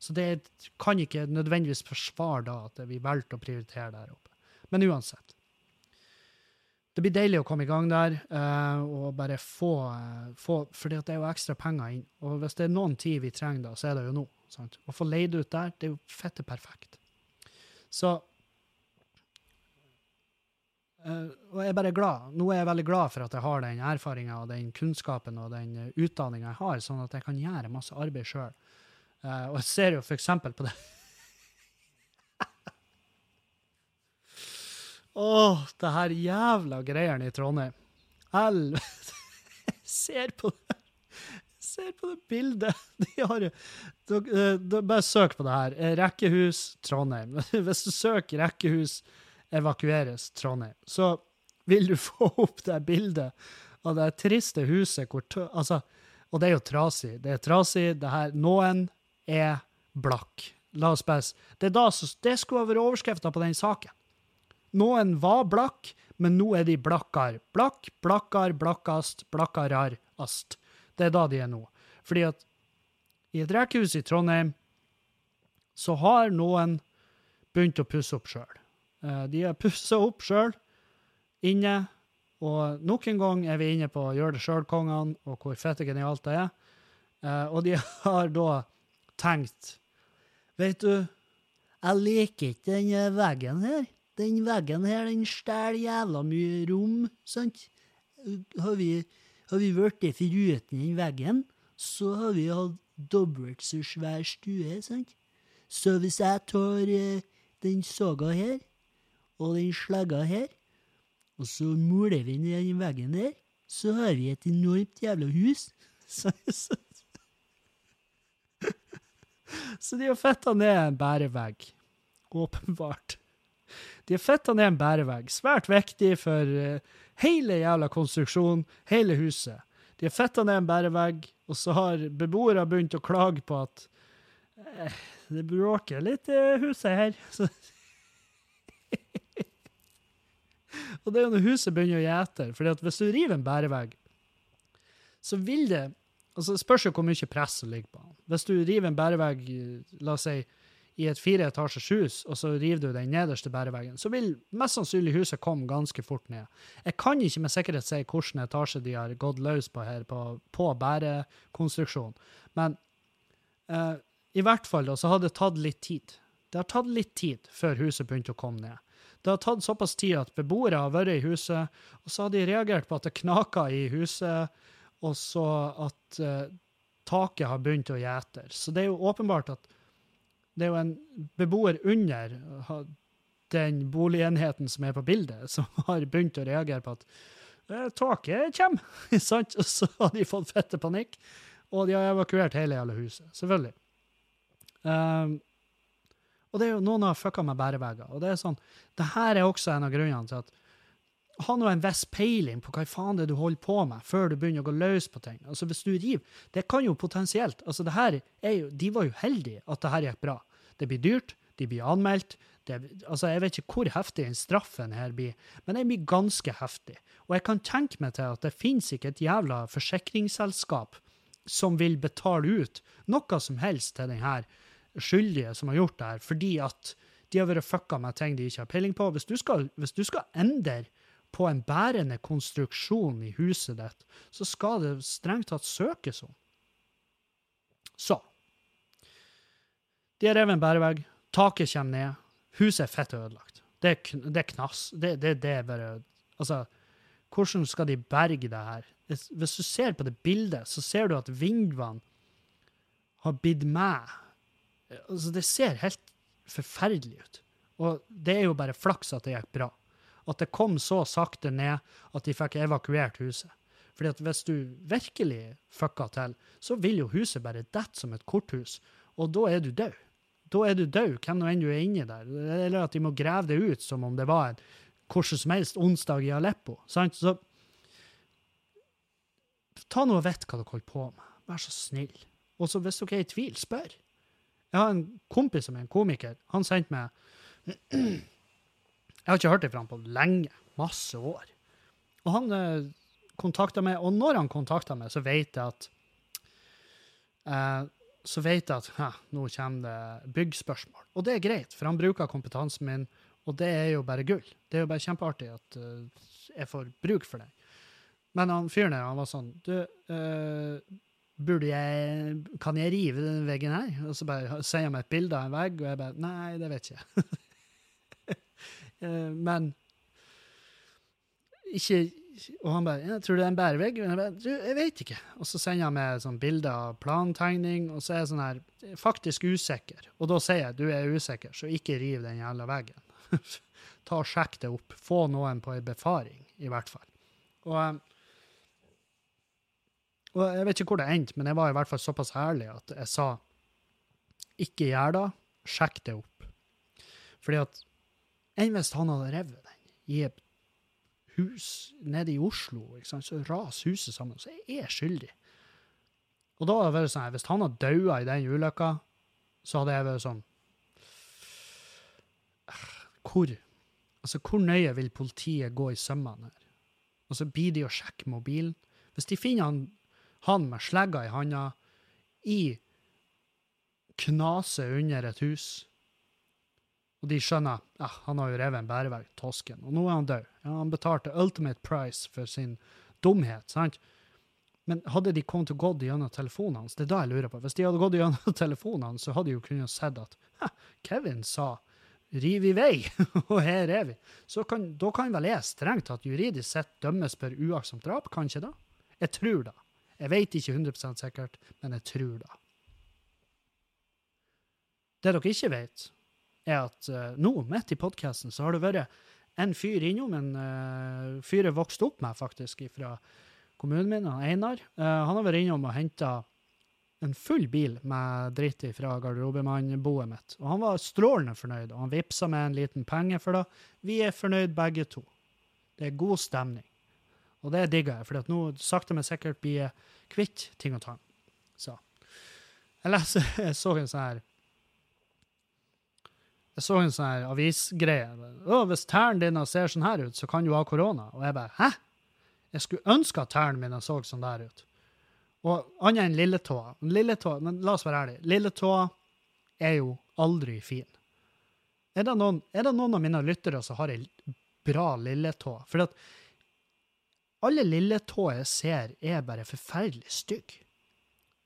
Så det kan ikke nødvendigvis forsvare da at vi valgte å prioritere der oppe. Men uansett det blir deilig å komme i gang der uh, og bare få, uh, få For det er jo ekstra penger inn. Og hvis det er noen tid vi trenger da, så er det jo nå. Sant? Å få leid ut der, det er jo fette perfekt. Så uh, Og jeg er bare glad. Nå er jeg veldig glad for at jeg har den erfaringa og den kunnskapen og den utdanninga jeg har, sånn at jeg kan gjøre masse arbeid sjøl. og jeg ser jo eksempel på det Åh, det her jævla greiene i Trondheim. Helvete. Jeg ser på det. Ser på det bildet. De har dere- eh, Bare søk på det her. Eh, Rekkehus Trondheim. Hvis du søker rekkehus evakueres Trondheim, så vil du få opp det bildet av det triste huset hvor Altså, og det er jo trasig. Det er trasig. Det her Noen er blakk. La oss bare Det da Det skulle ha vært overskrifta på den saken. Noen var blakk, men nå er de blakkar. Blakk, blakkar, blakkast, blakkarar-ast. Det er da de er nå. Fordi at i et rekkehus i Trondheim så har noen begynt å pusse opp sjøl. De har pussa opp sjøl inne, og nok en gang er vi inne på gjør det sjøl-kongene og hvor fette genialt det er. Eh, Og de har da tenkt Vet du, jeg liker ikke den veggen her. Den veggen her, den stjeler jævla mye rom, sant? Har vi, har vi blitt foruten den veggen, så har vi hatt dobbelt så svær stue, sant? Så hvis jeg tar eh, den saga her, og den slegga her, og så moler vi ned den veggen der, så har vi et enormt jævla hus. Så, så, så de har fetta ned en bærevegg. Åpenbart. De har fetta ned en bærevegg. Svært viktig for eh, hele jævla konstruksjonen, hele huset. De har fetta ned en bærevegg, og så har beboere begynt å klage på at eh, det bråker litt i huset her. Så og det er jo når huset begynner å gjete, for hvis du river en bærevegg, så vil det altså Det spørs jo hvor mye press som ligger på den. Hvis du river en bærevegg, la oss si, i et fire etasjers hus, og så river du den nederste bæreveggen, så vil mest sannsynlig huset komme ganske fort ned. Jeg kan ikke med sikkerhet si hvilken etasje de har gått løs på her, på, på bærekonstruksjon, men eh, i hvert fall da, så har det tatt litt tid. Det har tatt litt tid før huset begynte å komme ned. Det har tatt såpass tid at beboere har vært i huset, og så har de reagert på at det knaka i huset, og så at eh, taket har begynt å gjete. Så det er jo åpenbart at det er jo en beboer under den boligenheten som er på bildet, som har begynt å reagere på at tåke taket kommer, sant? Og så har de fått fette panikk, og de har evakuert hele jævla huset, selvfølgelig. Um, og det er jo noen har fucka med bærevegger. Og det er sånn, det her er også en av grunnene til at ha nå en viss peiling på hva faen det er du holder på med, før du begynner å gå løs på ting. Altså Hvis du river Det kan jo potensielt altså det her er jo, De var jo heldige at det her gikk bra. Det blir dyrt, de blir anmeldt. Det, altså Jeg vet ikke hvor heftig den straffen her blir, men den blir ganske heftig. Og jeg kan tenke meg til at det finnes ikke et jævla forsikringsselskap som vil betale ut noe som helst til den her skyldige som har gjort det her, fordi at de har vært fucka med ting de ikke har peiling på. Hvis du skal, hvis du skal endre på en bærende konstruksjon i huset ditt, så skal det strengt tatt søkes om. Så. De har revet en bærevegg, taket kommer ned, huset er fett ødelagt. Det er, det er knass. Det, det, det er bare Altså, hvordan skal de berge det her? Hvis du ser på det bildet, så ser du at vinduene har bitt med. Altså, det ser helt forferdelig ut. Og det er jo bare flaks at det gikk bra. At det kom så sakte ned at de fikk evakuert huset. Fordi at hvis du virkelig fucka til, så vil jo huset bare dette som et korthus, og da er du død. Da er du død, hvem nå enn du er inni der. Eller at de må grave det ut som om det var en hvordan som helst onsdag i Aleppo. Sant? Så ta nå og vite hva dere holder på med. Vær så snill. Og så hvis dere er i tvil, spør. Jeg har en kompis som er en komiker. Han sendte meg Jeg har ikke hørt ifra han på lenge. Masse år. Og han eh, kontakta meg, og når han kontakta meg, så vet jeg at eh, Så vet jeg at hæ, nå kommer det byggspørsmål. Og det er greit, for han bruker kompetansen min, og det er jo bare gull. Det er jo bare kjempeartig at eh, jeg får bruk for det. Men han fyren der, han var sånn Du, eh, burde jeg Kan jeg rive den veggen her? Og så bare sender han meg et bilde av en vegg, og jeg bare Nei, det vet jeg ikke. Eh, Men ikke Og han bare 'Tror du det er en bærevegg?' Og jeg bare 'Jeg vet ikke'. Og så sender han meg sånn bilde av plantegning, og så er jeg sånn her faktisk usikker. Og da sier jeg 'Du er usikker, så ikke riv den jævla veggen'. ta og Sjekk det opp. Få noen på ei befaring, i hvert fall. Og, eh, og jeg vet ikke hvor det endte, men jeg var i hvert fall såpass ærlig at jeg sa ikke gjør det, sjekk det opp. Fordi at enn hvis han hadde revet den i et hus nede i Oslo, så raser huset sammen, så jeg er skyldig. Og da hadde det sånn, hvis han hadde daua i den ulykka, så hadde jeg vært sånn Hvor? Altså, hvor nøye vil politiet gå i sømmene her? Og så blir de å sjekke mobilen. Hvis de finner han, han med slegga i handa i knaset under et hus, og de skjønner ja, han har jo revet en bærevegg, tosken, og nå er han død. Ja, han betalte ultimate price for sin dumhet, sant? Men hadde de kommet og gått gjennom telefonen hans, det er da jeg lurer på. Hvis de hadde gått gjennom telefonen hans, så hadde de jo kunnet sett at Kevin sa riv i vei, og her er vi. Så kan, da kan vel jeg strengt tatt juridisk sett dømmes for uaktsomt drap, kan ikke da? Jeg tror da. Jeg vet ikke 100 sikkert, men jeg tror da. Det dere ikke vet, er at uh, nå, midt i podkasten, så har det vært en fyr innom, en uh, fyr jeg vokste opp med, faktisk, fra kommunen min, Einar. Uh, han har vært innom og henta en full bil med dritt fra garderobemannboet mitt. Og han var strålende fornøyd, og han vippsa med en liten penge for det. Vi er fornøyd begge to. Det er god stemning. Og det digger jeg, for nå sakte, men sikkert blir jeg kvitt ting og tang. Så. Jeg, leser, jeg så en sånn her jeg så en sånn her avisgreie. Å, 'Hvis tærne dine ser sånn her ut, så kan du ha korona.' Og jeg bare 'hæ?' Jeg skulle ønske at tærne mine så sånn der ut. Og annet enn lilletåa. Lilletåa, men la oss være ærlige. Lilletåa er jo aldri fin. Er det, noen, er det noen av mine lyttere som har ei bra lilletå? For at alle lilletåer jeg ser, er bare forferdelig stygge.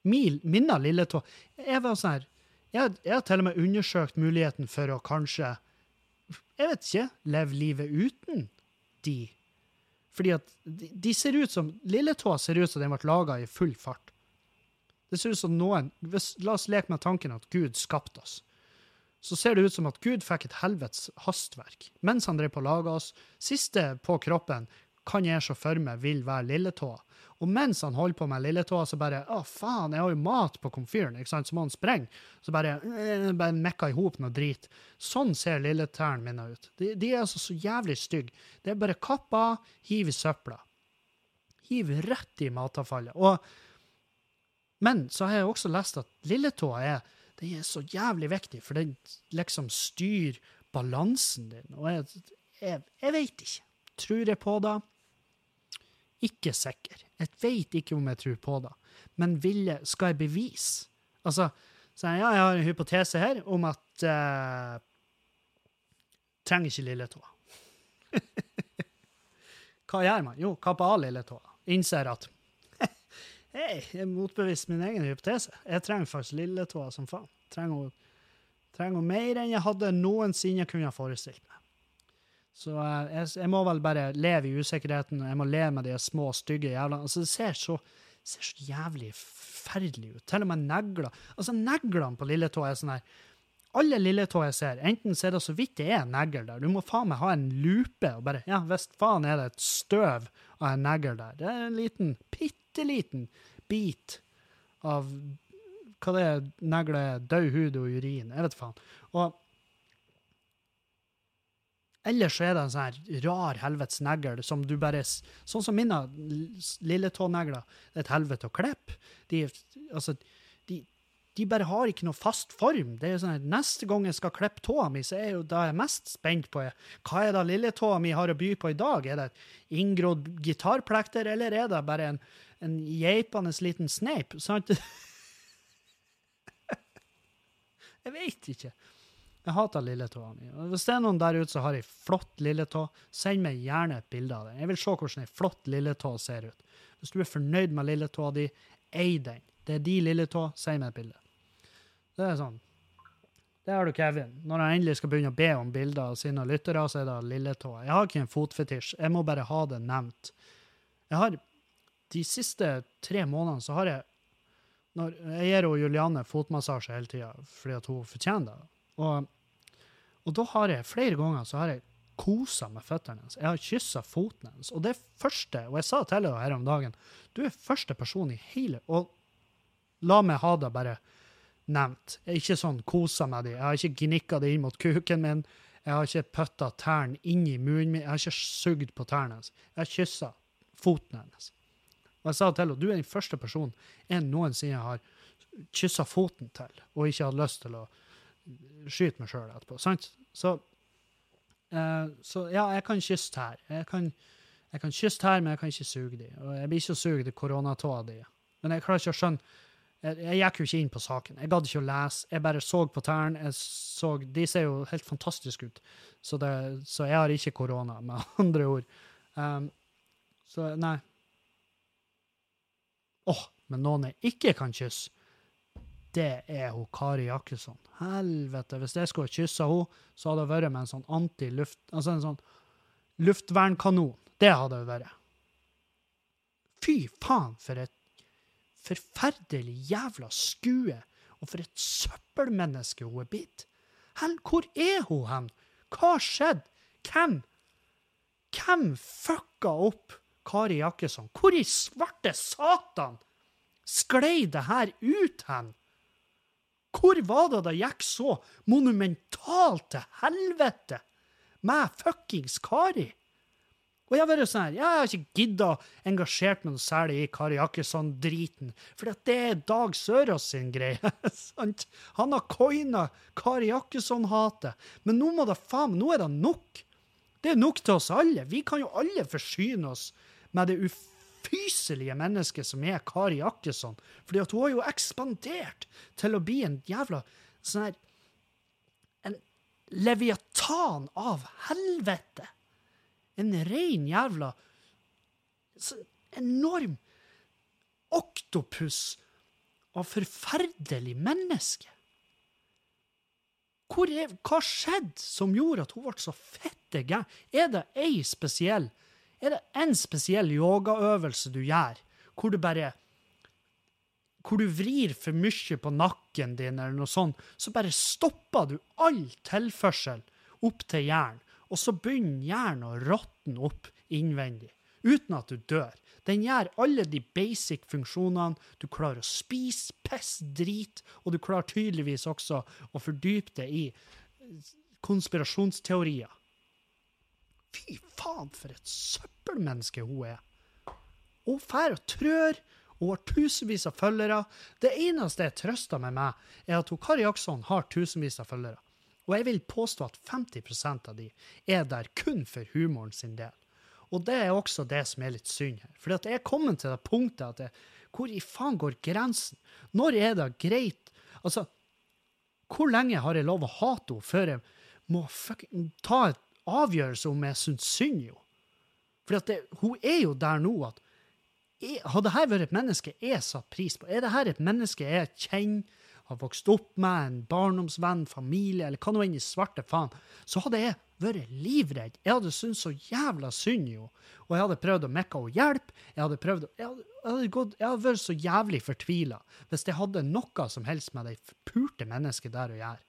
Min, lilletå er var sånn her jeg, jeg, har til og med undersøkt muligheten for å kanskje, jeg vet ikke, leve livet uten de. Fordi at de, de ser ut som Lilletåa ser ut som den ble laga i full fart. Det ser ut som noen La oss leke med tanken at Gud skapte oss. Så ser det ut som at Gud fikk et helvetes hastverk mens han drev på å lage oss. Siste på kroppen kan jeg se for meg vil være lilletåa. Og mens han holder på med lilletåa, så bare Å, faen, jeg har jo mat på komfyren, ikke sant, så må han sprenge. Så bare, øh, bare mekka i hop noe drit. Sånn ser lilletærne mine ut. De, de, er altså så jævlig stygge. Det er bare kappa, hiv i søpla. Hiv rett i matavfallet. Og, men så har jeg også lest at lilletåa er, den er så jævlig viktig, for den liksom styrer balansen din. Og jeg, jeg, jeg veit ikke. Tror jeg på det? Ikke sikker. Jeg vet ikke om jeg tror på det. Men vil skal jeg bevise? Altså, så ja, jeg har en hypotese her om at uh, Trenger ikke lilletåa. Hva gjør man? Jo, kapper av lilletåa. Innser at Hei, jeg motbeviser min egen hypotese. Jeg trenger faktisk lilletåa som faen. Trenger, trenger mer enn jeg hadde noensinne kunne forestilt meg. Så eh, jeg, jeg, må vel bare leve i usikkerheten, og jeg må leve med de små, stygge jævlene. Altså, det ser så, ser så jævlig forferdelig ut. Til og med negler. Altså, neglene på lilletå er sånn her Alle lilletå jeg ser, enten så er det så vidt det er en negl der. Du må faen meg ha en lupe og bare Ja, visst faen er det et støv av en negl der. Det er en liten, bitte liten bit av hva det er negler er? død hud og urin. Jeg vet faen. Og eller så er det en sånn rar helvetes negl som du bare Sånn som mine lilletånegler. Det er et helvete å klippe. De, altså, de, de, bare har ikke noe fast form. Det er sånn at Neste gang jeg skal klippe tåa mi, så er jo det jeg mest spent på hva er det lilletåa mi har å by på i dag. Er det inngrodd gitarplekter, eller er det bare en, en geipende liten sneip? Sant? jeg veit ikke. Jeg hater lilletåa mi. Hvis det er noen der ute som har ei flott lilletå, send meg gjerne et bilde av den. Jeg vil se hvordan ei flott lilletå ser ut. Hvis du er fornøyd med lilletåa di, ei den. Det er de lilletå, send meg et bilde. Det er sånn. Det har du Kevin. Når han endelig skal begynne å be om bilder av sine lyttere, så er det lilletåa. Jeg har ikke en fotfetisj, jeg må bare ha det nevnt. Jeg har De siste tre månedene så har jeg når Jeg gir Juliane fotmassasje hele tida fordi at hun fortjener det. Og Og da har jeg flere ganger så har jeg kosa med føttene hennes. Jeg har kyssa foten hennes. Og det første, og jeg sa til henne her om dagen, du er første person i hele Og la meg ha det bare nevnt. Jeg er ikke sånn kosa med dem. Jeg har ikke gnikka det inn mot kuken min. Jeg har ikke putta tærne inn i munnen min. Jeg har ikke sugd på tærne hennes. Jeg har kyssa foten hennes. Og jeg sa til henne du er den første personen jeg noensinne har kyssa foten til, og ikke hadde lyst til å skyte meg sjøl etterpå. sant? Så, uh, så ja, jeg kan kysse tær. Jeg kan, jeg kan kysse tær, men jeg kan ikke suge de. Og jeg blir ikke å suge de koronatåa di. Men jeg klarer ikke å skjønne jeg, jeg gikk jo ikke inn på saken. Jeg gadd ikke å lese. Jeg bare så på tærne. De ser jo helt fantastiske ut, så, det, så jeg har ikke korona, med andre ord. Um, så nei. Åh, oh, men noen jeg ikke kan kysse, det er hun Kari Jakkesson. Helvete, hvis jeg skulle kyssa henne, så hadde det vært med en sånn antiluft... Altså en sånn luftvernkanon. Det hadde det vært. Fy faen, for et forferdelig jævla skue, og for et søppelmenneske hun er blitt. Hell, hvor er hun hen? Hva skjedde? Hvem? Hvem fucka opp Kari Jakkesson? Hvor i svarte satan sklei det her ut hen? Hvor var det det gikk så monumentalt til helvete med fuckings Kari? Og jeg vært sånn her, jeg har ikke gidda engasjert meg noe særlig i Kari Jakkesson-driten, for det er Dag Sørås sin greie. sant? Han har coina Kari Jakkesson-hatet. Men nå må det faen, nå er det nok. Det er nok til oss alle. Vi kan jo alle forsyne oss med det ufyselige mennesket som er Kari Jakkesson. Fordi at hun har jo ekspandert til å bli en jævla sånn her En leviatan av helvete en rein jævla enorm oktopus av forferdelig menneske. Er, hva skjedde som gjorde at hun ble så fette gæren? Er det ei spesiell Er det en spesiell yogaøvelse du gjør, hvor du bare hvor du vrir for mye på nakken din, eller noe sånt, så bare stopper du all tilførsel opp til hjernen og så begynner hjernen å råtne opp innvendig, uten at du dør. Den gjør alle de basic funksjonene. Du klarer å spise piss, drit, og du klarer tydeligvis også å fordype deg i konspirasjonsteorier. Fy faen, for et søppelmenneske hun er! Hun fær og trør, hun har tusenvis av følgere. Det eneste jeg trøster med meg er at hun Kari Jaksson har tusenvis av følgere. Og jeg vil påstå at 50% av de er der kun for humoren sin del. Og det er også det som er litt synd her. For jeg er kommet til det punktet at jeg, hvor i faen går grensen? Når er det greit? Altså, hvor lenge har jeg lov å hate henne før jeg må fucking ta et avgjørelse om jeg syns synd henne? For hun er jo der nå at Har dette vært et menneske jeg satte pris på? Er dette et menneske jeg kjenner? har vokst opp med, en barndomsvenn, familie, eller hva nå enn i svarte faen, så hadde jeg vært livredd. Jeg hadde syntes så jævla synd henne. Og jeg hadde prøvd å mekke henne hjelp. Jeg hadde prøvd å, jeg hadde, jeg hadde, gått, jeg hadde vært så jævlig fortvila hvis jeg hadde noe som helst med det purte mennesket der å gjøre.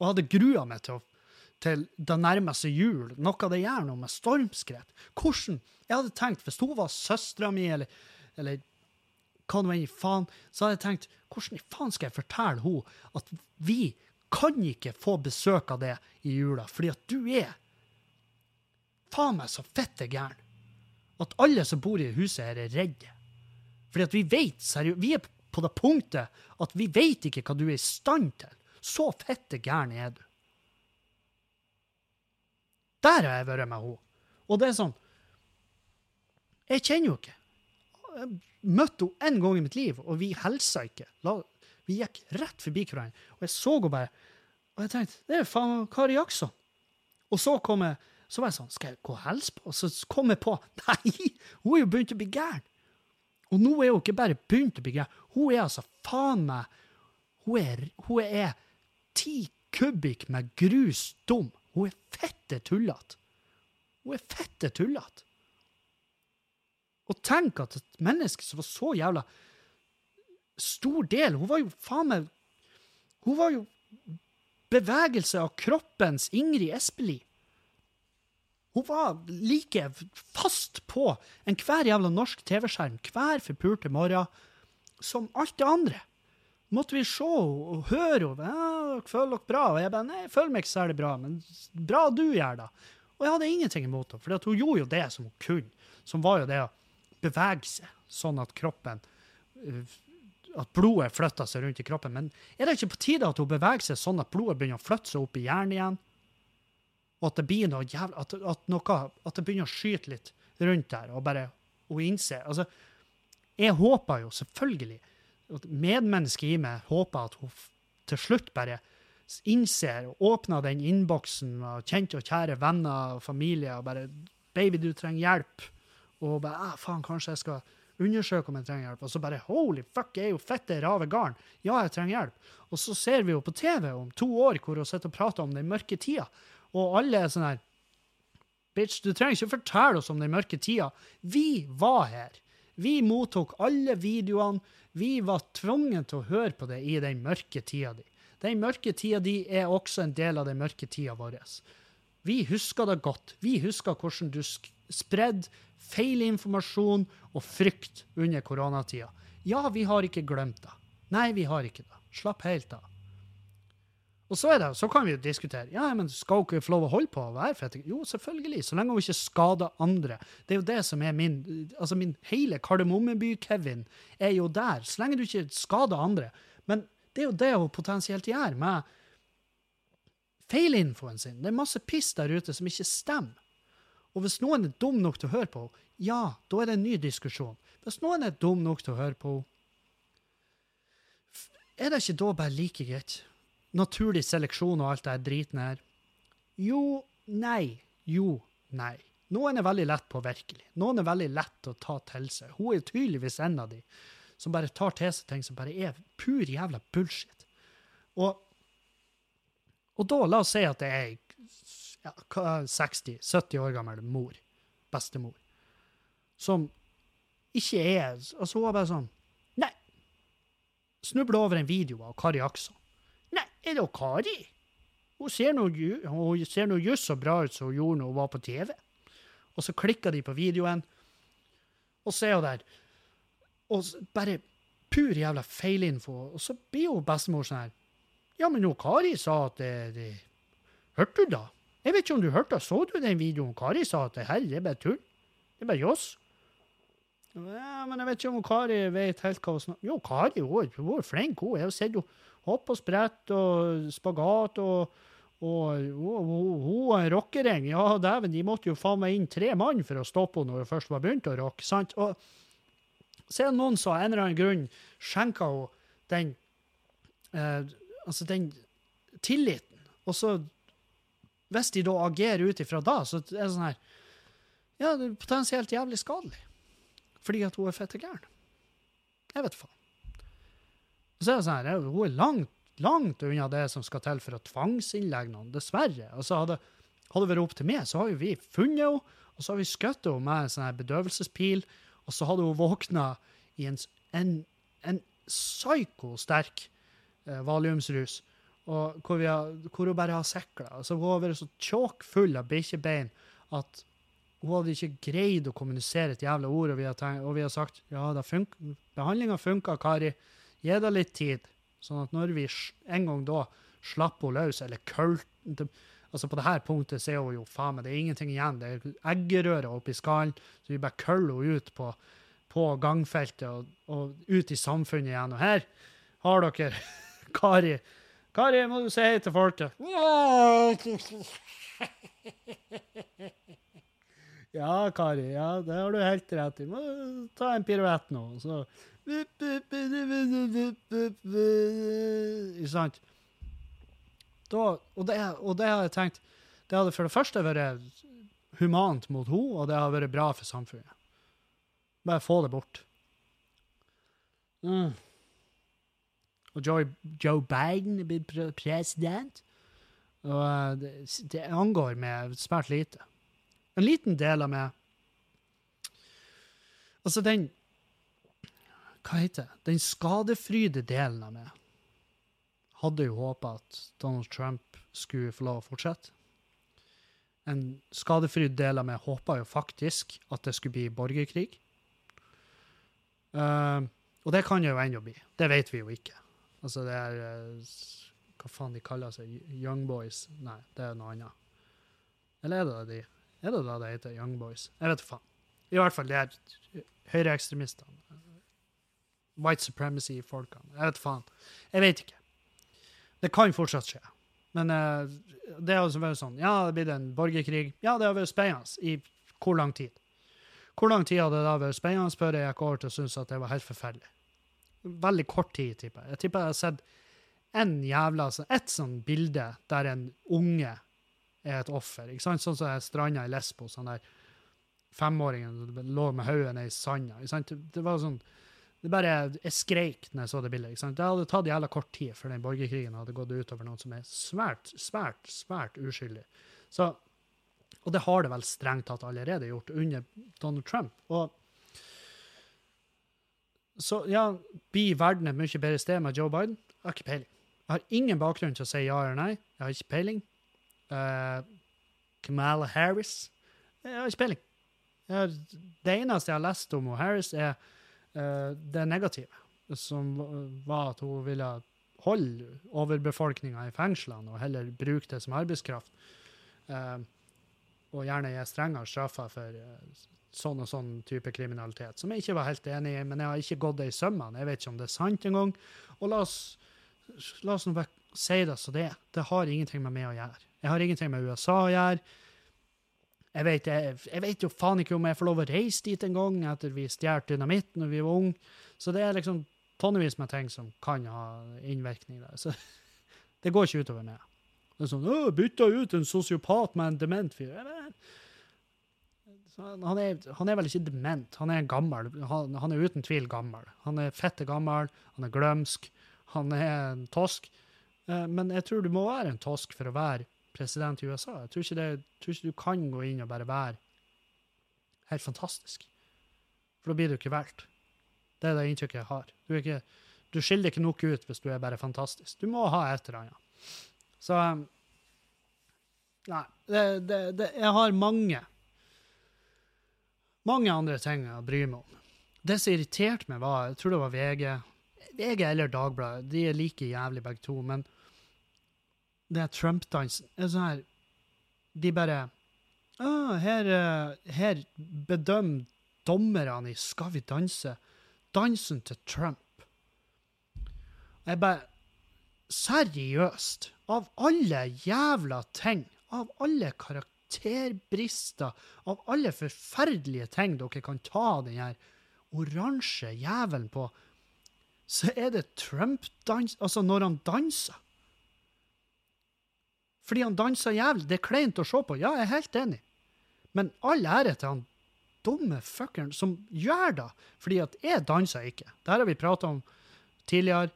Og hadde grua meg til, til det nærmeste jul, noe det gjør noe med stormskred. Hvordan Jeg hadde tenkt, hvis hun var søstera mi, eller, eller hva nå enn faen, så hadde jeg tenkt hvordan i faen skal jeg fortelle henne at vi kan ikke få besøk av det i jula, fordi at du er faen meg så fette gæren at alle som bor i huset her, er redde. Fordi at vi vet, seriøst, vi er på det punktet at vi vet ikke hva du er i stand til. Så fette gæren er du. Der har jeg vært med henne. Og det er sånn Jeg kjenner jo ikke Jeg møtte henne én gang i mitt liv, og vi hilsa ikke. Vi gikk rett forbi hverandre. Og jeg så henne bare, og jeg tenkte det er faen Kari Jaksson. Og så kom jeg, så var jeg sånn Skal jeg gå og hilse på? Og så kom jeg på Nei, hun er jo begynt å bli gæren. Og nå er hun ikke bare begynt å bli gæren, hun er altså faen meg Hun er, hun er ti kubikk med grus dum. Hun er fette tullete. Hun er fette tullete. Og tenk at et menneske som var så jævla stor del Hun var jo faen meg Hun var jo bevegelse av kroppens Ingrid Espelid. Hun var like fast på enhver jævla norsk TV-skjerm hver forpulte morgen som alt det andre. Måtte vi se og høre henne. Ja, 'Føler dere bra?' Og jeg bare 'Nei, jeg føler meg ikke særlig bra', men bra du gjør det. Og jeg hadde ingenting imot henne, for hun gjorde jo det som hun kunne, som var jo det å bevege seg sånn at kroppen At blodet flytta seg rundt i kroppen. Men er det ikke på tide at hun beveger seg sånn at blodet begynner å flytte seg opp i hjernen igjen? Og at det blir noe jævla at, at, noe, at det begynner å skyte litt rundt der, og bare hun innser Altså, jeg håper jo selvfølgelig Medmennesket i meg håper at hun til slutt bare innser og åpner den innboksen av kjente og kjære venner og familie og bare 'Baby, du trenger hjelp.' Og bare ah, 'Faen, kanskje jeg skal undersøke om jeg trenger hjelp.' Og så bare 'Holy fuck, jeg er jo fette rave garn. Ja, jeg trenger hjelp.' Og så ser vi jo på TV om to år hvor hun sitter og prater om den mørke tida, og alle er sånn her Bitch, du trenger ikke fortelle oss om den mørke tida. Vi var her. Vi mottok alle videoene. Vi var tvunget til å høre på det i den mørke tida di. Den mørke tida di er også en del av den mørke tida vår. Vi husker det godt. Vi husker hvordan du spredde feilinformasjon og frykt under koronatida. Ja, vi har ikke glemt det. Nei, vi har ikke det. Slapp helt av. Og så, det, så kan vi jo diskutere ja, men skal ikke få lov å holde på å være fette. Jo, selvfølgelig, så lenge hun ikke skader andre. Det er jo det som er min altså min hele Kardemommeby-Kevin er jo der. Så lenge du ikke skader andre. Men det er jo det hun potensielt gjør med feilinfoen sin. Det er masse piss der ute som ikke stemmer. Og hvis noen er dum nok til å høre på henne, ja, da er det en ny diskusjon. Hvis noen er dum nok til å høre på henne, er det ikke da bare like greit? Naturlig seleksjon og alt det driten her? Jo, nei. Jo, nei. Noen er veldig lett påvirkelig. Noen er veldig lett å ta til seg. Hun er tydeligvis en av de som bare tar til seg ting som bare er pur jævla bullshit. Og, og da, la oss si at det er ja, 60-70 år gammel mor, bestemor, som ikke er Altså, hun er bare sånn Nei. Snubler over en video av Kari Akson. Er det Kari? Hun ser noe just så bra ut som hun gjorde når hun var på TV. Og så klikker de på videoen, og så er hun der og bare pur jævla feilinfo. Og så blir jo bestemor sånn her Ja, men jo, Kari sa at det, det Hørte du da? Jeg vet ikke om du hørte, så du den videoen? Kari sa at det her det er bare tull. Det er bare joss. Ja, men jeg vet ikke om Kari vet helt hva hun snakker Jo, Kari hun, hun er flink. Hun har sett henne hoppe og sprette og spagat og og hun er rockering. Ja, dæven, de måtte jo faen meg inn tre mann for å stoppe henne når hun først var begynt å rocke. sant? Og så er det noen som av en eller annen grunn skjenker henne den eh, Altså den tilliten. Og så, hvis de da agerer ut ifra da, så er det sånn her Ja, det er potensielt jævlig skadelig. Fordi at hun er fette gæren. Jeg vet faen. Så er det sånn her, hun er langt, langt unna det som skal til for å tvangsinnlegge noen, dessverre. Altså hadde, hadde det vært opp til meg, så har jo vi funnet henne, og så har vi skutt henne med en sånn her bedøvelsespil og så hadde hun våkna i en, en, en psyko-sterk eh, valiumsrus, og hvor, har, hvor, hun bare har sekla. Altså, hun har vært så tjåkfull av bikkjebein at hun hadde ikke greid å kommunisere et jævla ord, og vi har, tenkt, og vi har sagt ja, fun behandlinga funka, Kari. Gi det litt tid. Sånn at når vi en gang da slapper henne løs, eller kølt Altså På dette punktet så er hun jo faen meg, det er ingenting igjen. Det er eggerøre oppi skallen, så vi bare køller henne ut på, på gangfeltet og, og, ut i samfunnet igjen. Og her har dere Kari. Kari, må du si hei til folket. Ja, Kari. Ja, det har du helt rett i. Ta en piruett nå. Så Ikke sant? da, og, det, og det har jeg tenkt Det hadde for det første vært humant mot henne, og det hadde vært bra for samfunnet. Bare få det bort. Mm. Og Joe, Joe Biden blitt president. Og eh, det, det, angår meg svært lite. En liten del av meg Altså, den Hva heter det? Den skadefryde delen av meg hadde jo håpa at Donald Trump skulle få lov å fortsette. En skadefryd del av meg håpa jo faktisk at det skulle bli borgerkrig. Uh, og det kan jo ennå bli. Det vet vi jo ikke. Altså, det er uh, Hva faen de kaller seg? Young Boys? Nei, det er noe annet. Eller er det de? Er det da det heter Young Boys? Jeg vet faen. I hvert fall, det er høyreekstremistene. White supremacy-folkene. Jeg vet faen. Jeg vet ikke. Det kan fortsatt skje. Men uh, det har vært sånn Ja, det blir en borgerkrig. Ja, det har vært spennende. I hvor lang tid? Hvor lang tid hadde det da vært spennende før jeg gikk over til å synes at det var helt forferdelig? Veldig kort tid, tipper jeg. Jeg tipper jeg har sett en jævla, ett sånn bilde der en unge er et offer. ikke sant? Sånn som jeg stranda i Lesbos. han der femåringen lå med hodet ned i sanda. ikke sant? Det var sånn det bare, Jeg skreik når jeg så det bildet. ikke sant? Det hadde tatt jævla kort tid før den borgerkrigen hadde gått utover noen som er svært, svært, svært uskyldig. Så, og det har det vel strengt tatt allerede gjort under Donald Trump. Og så ja, blir verden et mye bedre sted med Joe Biden? Jeg har ikke peiling. Jeg har ingen bakgrunn til å si ja eller nei. Jeg har ikke peiling. Uh, Kamala Harris? Jeg har ikke peiling. Det eneste jeg har lest om Harris, er uh, det negative, som var at hun ville holde overbefolkninga i fengslene og heller bruke det som arbeidskraft. Uh, og gjerne gi strengere straffer for uh, sånn og sånn type kriminalitet, som jeg ikke var helt enig i, men jeg har ikke gått det i sømmene. Jeg vet ikke om det er sant engang. Og la oss, la oss nå bare si det som det er. Det har ingenting med meg å gjøre. Jeg har ingenting med USA å gjøre. Jeg vet, jeg, jeg vet, jo faen ikke om jeg får lov å reise dit en gang etter vi stjal dynamitt når vi var unge. Så det er liksom tonnevis med ting som kan ha innvirkning der. Så det går ikke utover meg. Det er sånn 'Å, bytta ut en sosiopat med en dement fyr'. Han er, han er, vel ikke dement, han er gammel. Han, han, er uten tvil gammel. Han er fette gammel, han er glømsk, han er en tosk. Eh, men jeg tror du må være en tosk for å være president i USA. Jeg tror det, jeg tror ikke, du kan gå inn og bare være helt fantastisk. For da blir du ikke valgt. Det er det inntrykket jeg har. Du, ikke, du skiller ikke nok ut hvis du er bare fantastisk. Du må ha et eller annet. Så um, Nei, det, det, jeg har mange mange andre ting å bry meg om. Det som irriterte meg, var Jeg tror det var VG. VG eller Dagbladet. De er like jævlig begge to. Men det er Trump-dansen. Er sånn her De bare ah, her, eh, her bedømmer dommerne i Skal vi danse? Dansen til Trump. Jeg bare Seriøst, av alle jævla ting, av alle karakterbrister, av alle forferdelige ting dere kan ta den her oransje jævelen på, så er det Trump-dans Altså, når han danser fordi han danser jævlig. Det er kleint å se på. Ja, jeg er helt enig. Men all ære til han dumme fuckeren som gjør det. Fordi at jeg danser ikke. Det her har vi prata om tidligere.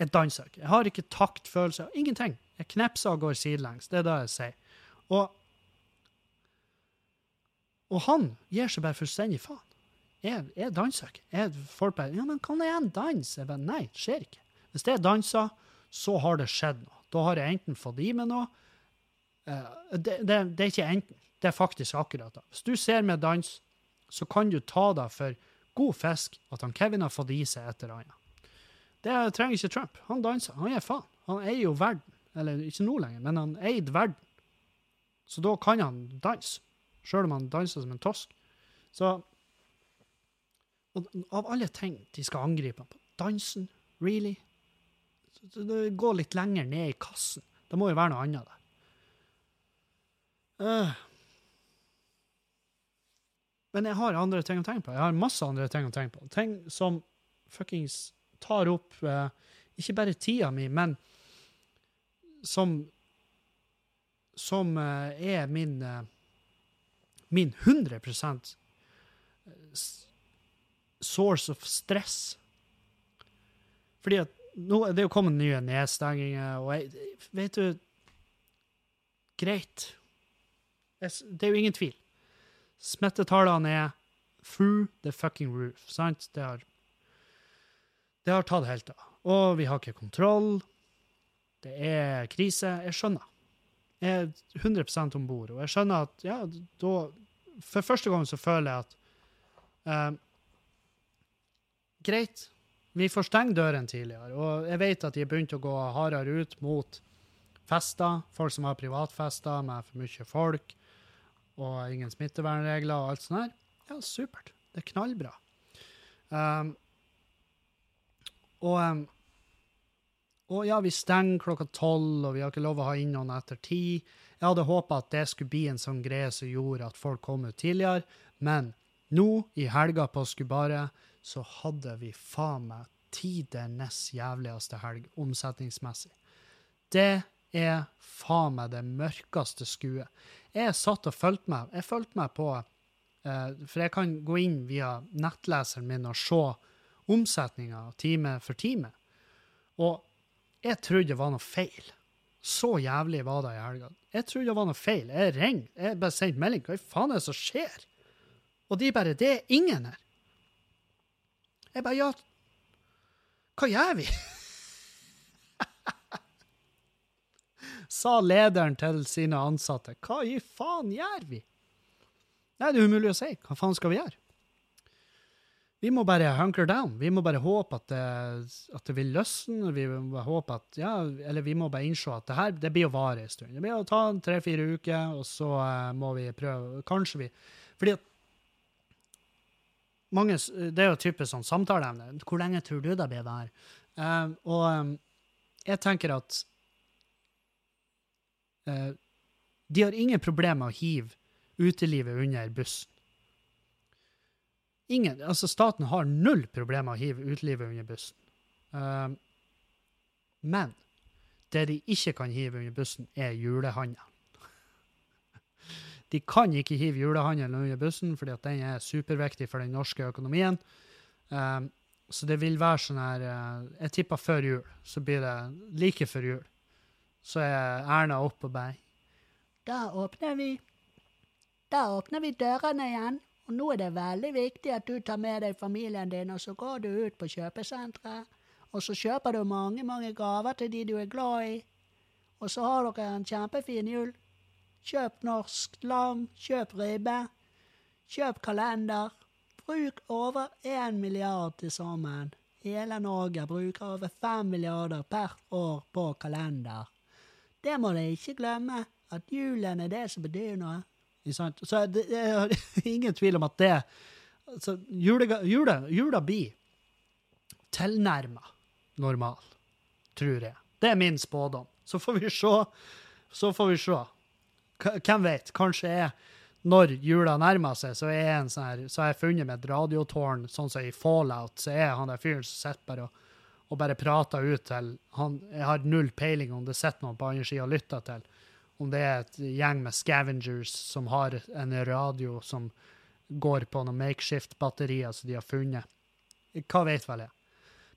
Jeg danser ikke. Jeg har ikke taktfølelse. Ingenting. Jeg knepser og går sidelengs. Det er det jeg sier. Og, og han gir seg bare fullstendig faen. Jeg, jeg danser ikke. Jeg, folk bare Ja, men kan jeg danse? Jeg bare, Nei, det skjer ikke. Hvis jeg danser, så har det skjedd noe. Da har jeg enten fått i meg noe uh, det, det, det, er ikke enten, det er faktisk akkurat det. Hvis du ser med dans, så kan du ta deg for god fisk at han Kevin har fått i seg et eller annet. Det trenger ikke Trump. Han danser. Han gir faen. Han eier jo verden. Eller ikke nå lenger, men han eide verden. Så da kan han danse. Sjøl om han danser som en tosk. Så Av alle ting de skal angripe ham på, dansen, really? Gå litt lenger ned i kassen. Det må jo være noe annet der. Uh. Men jeg har andre ting å tenke på. Jeg har masse andre ting å tenke på. Ting som fuckings tar opp uh, ikke bare tida mi, men som Som uh, er min min 100% source of stress. Fordi at nå det er jo kommet nye nedstenginger, og jeg, vet du Greit. Det er jo ingen tvil. Smittetallene er through the fucking roof, sant? Det har, det har tatt helt av. Og vi har ikke kontroll. Det er krise. Jeg skjønner. Jeg er 100 om bord. Og jeg skjønner at ja, da For første gang så føler jeg at eh, Greit, vi får stenge dørene tidligere. Og jeg vet at de har begynt å gå hardere ut mot fester. Folk som har privatfester med for mye folk og ingen smittevernregler og alt sånt her. Ja, supert. Det er knallbra. Um, og, um, og ja, vi stenger klokka tolv, og vi har ikke lov å ha inn noen etter ti. Jeg hadde håpa at det skulle bli en sånn greie som gjorde at folk kom ut tidligere, men nå, i helga på Skubaret, så hadde vi faen meg tidenes jævligste helg omsetningsmessig. Det er faen meg det mørkeste skuet. Jeg satt og fulgte meg. Jeg fulgte meg på eh, For jeg kan gå inn via nettleseren min og se omsetninga time for time. Og jeg trodde det var noe feil. Så jævlig var det i helga. Jeg trodde det var noe feil. Jeg ringer. Jeg bare sendte melding. Hva faen er det som skjer? Og de bare Det er ingen her. Jeg bare Ja, hva gjør vi? Sa lederen til sine ansatte. Hva i faen gjør vi? Nei, det er umulig å si. Hva faen skal vi gjøre? Vi må bare hunker down. Vi må bare håpe at det, at det vil løsne. Vi må håpe at, ja, eller vi må bare innse at det her det blir å vare en stund. Det blir å ta tre-fire uker, og så uh, må vi prøve Kanskje vi Fordi at mange, Det er jo typisk sånn samtaleemne. Hvor lenge tror du det blir vær? Uh, og um, jeg tenker at uh, de har ingen problemer med å hive utelivet under bussen. Ingen, altså Staten har null problemer med å hive utelivet under bussen. Uh, men det de ikke kan hive under bussen, er julehandelen. De kan ikke hive julehandelen under bussen, fordi at den er superviktig for den norske økonomien. Um, så det vil være sånn her uh, Jeg tipper før jul. Så blir det like før jul. Så er Erna oppe og bare Da åpner vi Da åpner vi dørene igjen. Og nå er det veldig viktig at du tar med deg familien din, og så går du ut på kjøpesenteret. Og så kjøper du mange, mange gaver til de du er glad i. Og så har dere en kjempefin jul. Kjøp norsk lam, kjøp ribbe. Kjøp kalender. Bruk over én milliard til sammen. Hele Norge bruker over fem milliarder per år på kalender. Det må dere ikke glemme, at julen er det som betyr noe. Så det er ingen tvil om at det altså, jule, jule, Jula blir tilnærma normal, tror jeg. Det er min spådom. Så får vi se. Så får vi se. Hvem vet? Kanskje er når jula nærmer seg, så, er en sånn her, så har jeg funnet med et radiotårn, sånn som i Fallout, så er han der fyren som sitter bare og, og, bare prater ut til han, Jeg har null peiling om det sitter noen på andre sida og lytter til om det er et gjeng med scavengers som har en radio som går på noen makeshift-batterier som de har funnet. Hva vet vel jeg.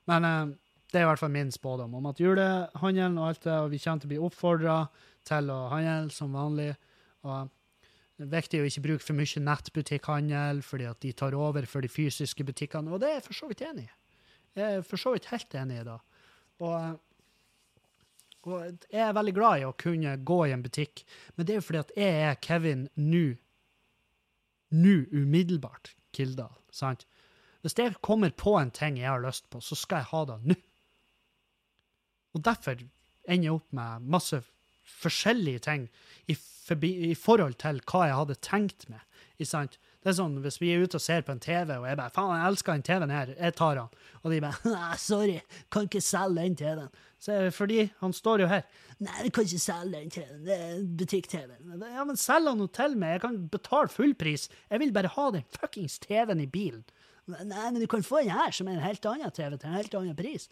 Men uh, det er i hvert fall min spådom om at julehandelen og alt det, og vi kommer til å bli oppfordra til å handle som vanlig. og det er viktig å ikke bruke for mye nettbutikkhandel, fordi at de tar over for de fysiske butikkene. Og det er jeg for så vidt enig i. Jeg er for så vidt helt enig i det. Og og jeg er veldig glad i å kunne gå i en butikk, men det er jo fordi at jeg er Kevin nå. Nå, umiddelbart, Kildahl. Sant? Hvis jeg kommer på en ting jeg har lyst på, så skal jeg ha det nå. Og derfor ender jeg opp med masse forskjellige ting i, forbi, i forhold til hva jeg hadde tenkt meg. Sant? Det er sånn, Hvis vi er ute og ser på en TV, og jeg bare 'Faen, jeg elsker den TV-en her. Jeg tar den.' Og de bare 'Sorry, kan ikke selge den TV-en.' Så fordi han står jo her. 'Nei, du kan ikke selge den TV-en. Det er butikk-TV.' Ja, men selg den til meg. Jeg kan betale full pris. Jeg vil bare ha den fuckings TV-en i bilen. Nei, men du kan få den her, som er en helt annen TV, til en helt annen pris.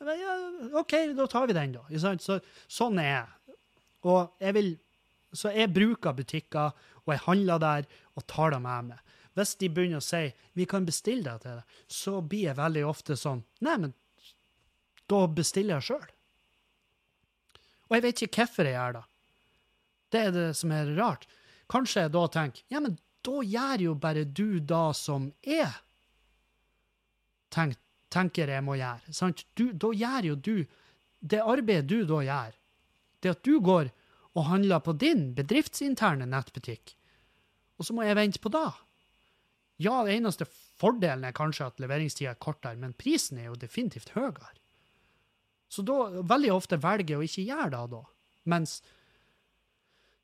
Ja, OK, da tar vi den, da. Så, sånn er jeg. Og jeg vil Så jeg bruker butikker og jeg handler der og tar det med meg. Hvis de begynner å si 'vi kan bestille deg til det', så blir jeg veldig ofte sånn 'nei, men da bestiller jeg sjøl'. Og jeg vet ikke hvorfor jeg gjør det. Det er det som er rart. Kanskje jeg da tenker 'ja, men da gjør jo bare du da som jeg tenk, tenker jeg må gjøre'. Sant? Du, da gjør jo du det arbeidet du da gjør, Det at du går og handler på din bedriftsinterne nettbutikk, og så må jeg vente på da. Ja, det eneste fordelen er kanskje at leveringstida er kortere, men prisen er jo definitivt høyere. Så da veldig ofte velger jeg å ikke gjøre det da. Mens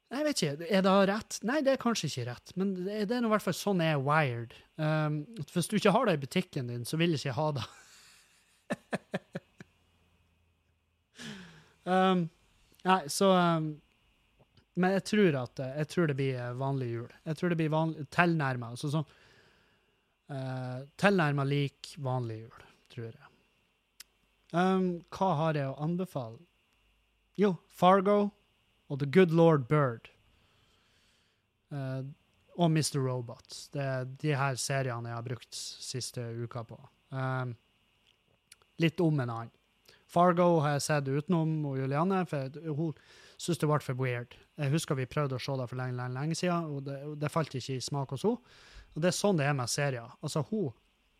Jeg vet ikke, er det rett? Nei, det er kanskje ikke rett, men det er i hvert fall sånn jeg er wired. Um, hvis du ikke har det i butikken din, så vil jeg ikke ha det. um, nei, så um, Men jeg tror at jeg tror det blir vanlig jul. Jeg tror det blir vanlig, tilnærma. Altså sånn uh, Tilnærma lik vanlig jul, tror jeg. Um, hva har jeg å anbefale? Jo, Fargo og The Good Lord Bird. Uh, og Mr. Robot. Det er de her seriene jeg har brukt siste uka på. Um, litt om en annen. Fargo har jeg sett utenom og Julianne, for hun syntes det ble for weird. Jeg husker vi prøvde å se det for lenge, lenge, lenge siden, og det, det falt ikke i smak hos henne. Og det er sånn det er med serier. Altså, hun,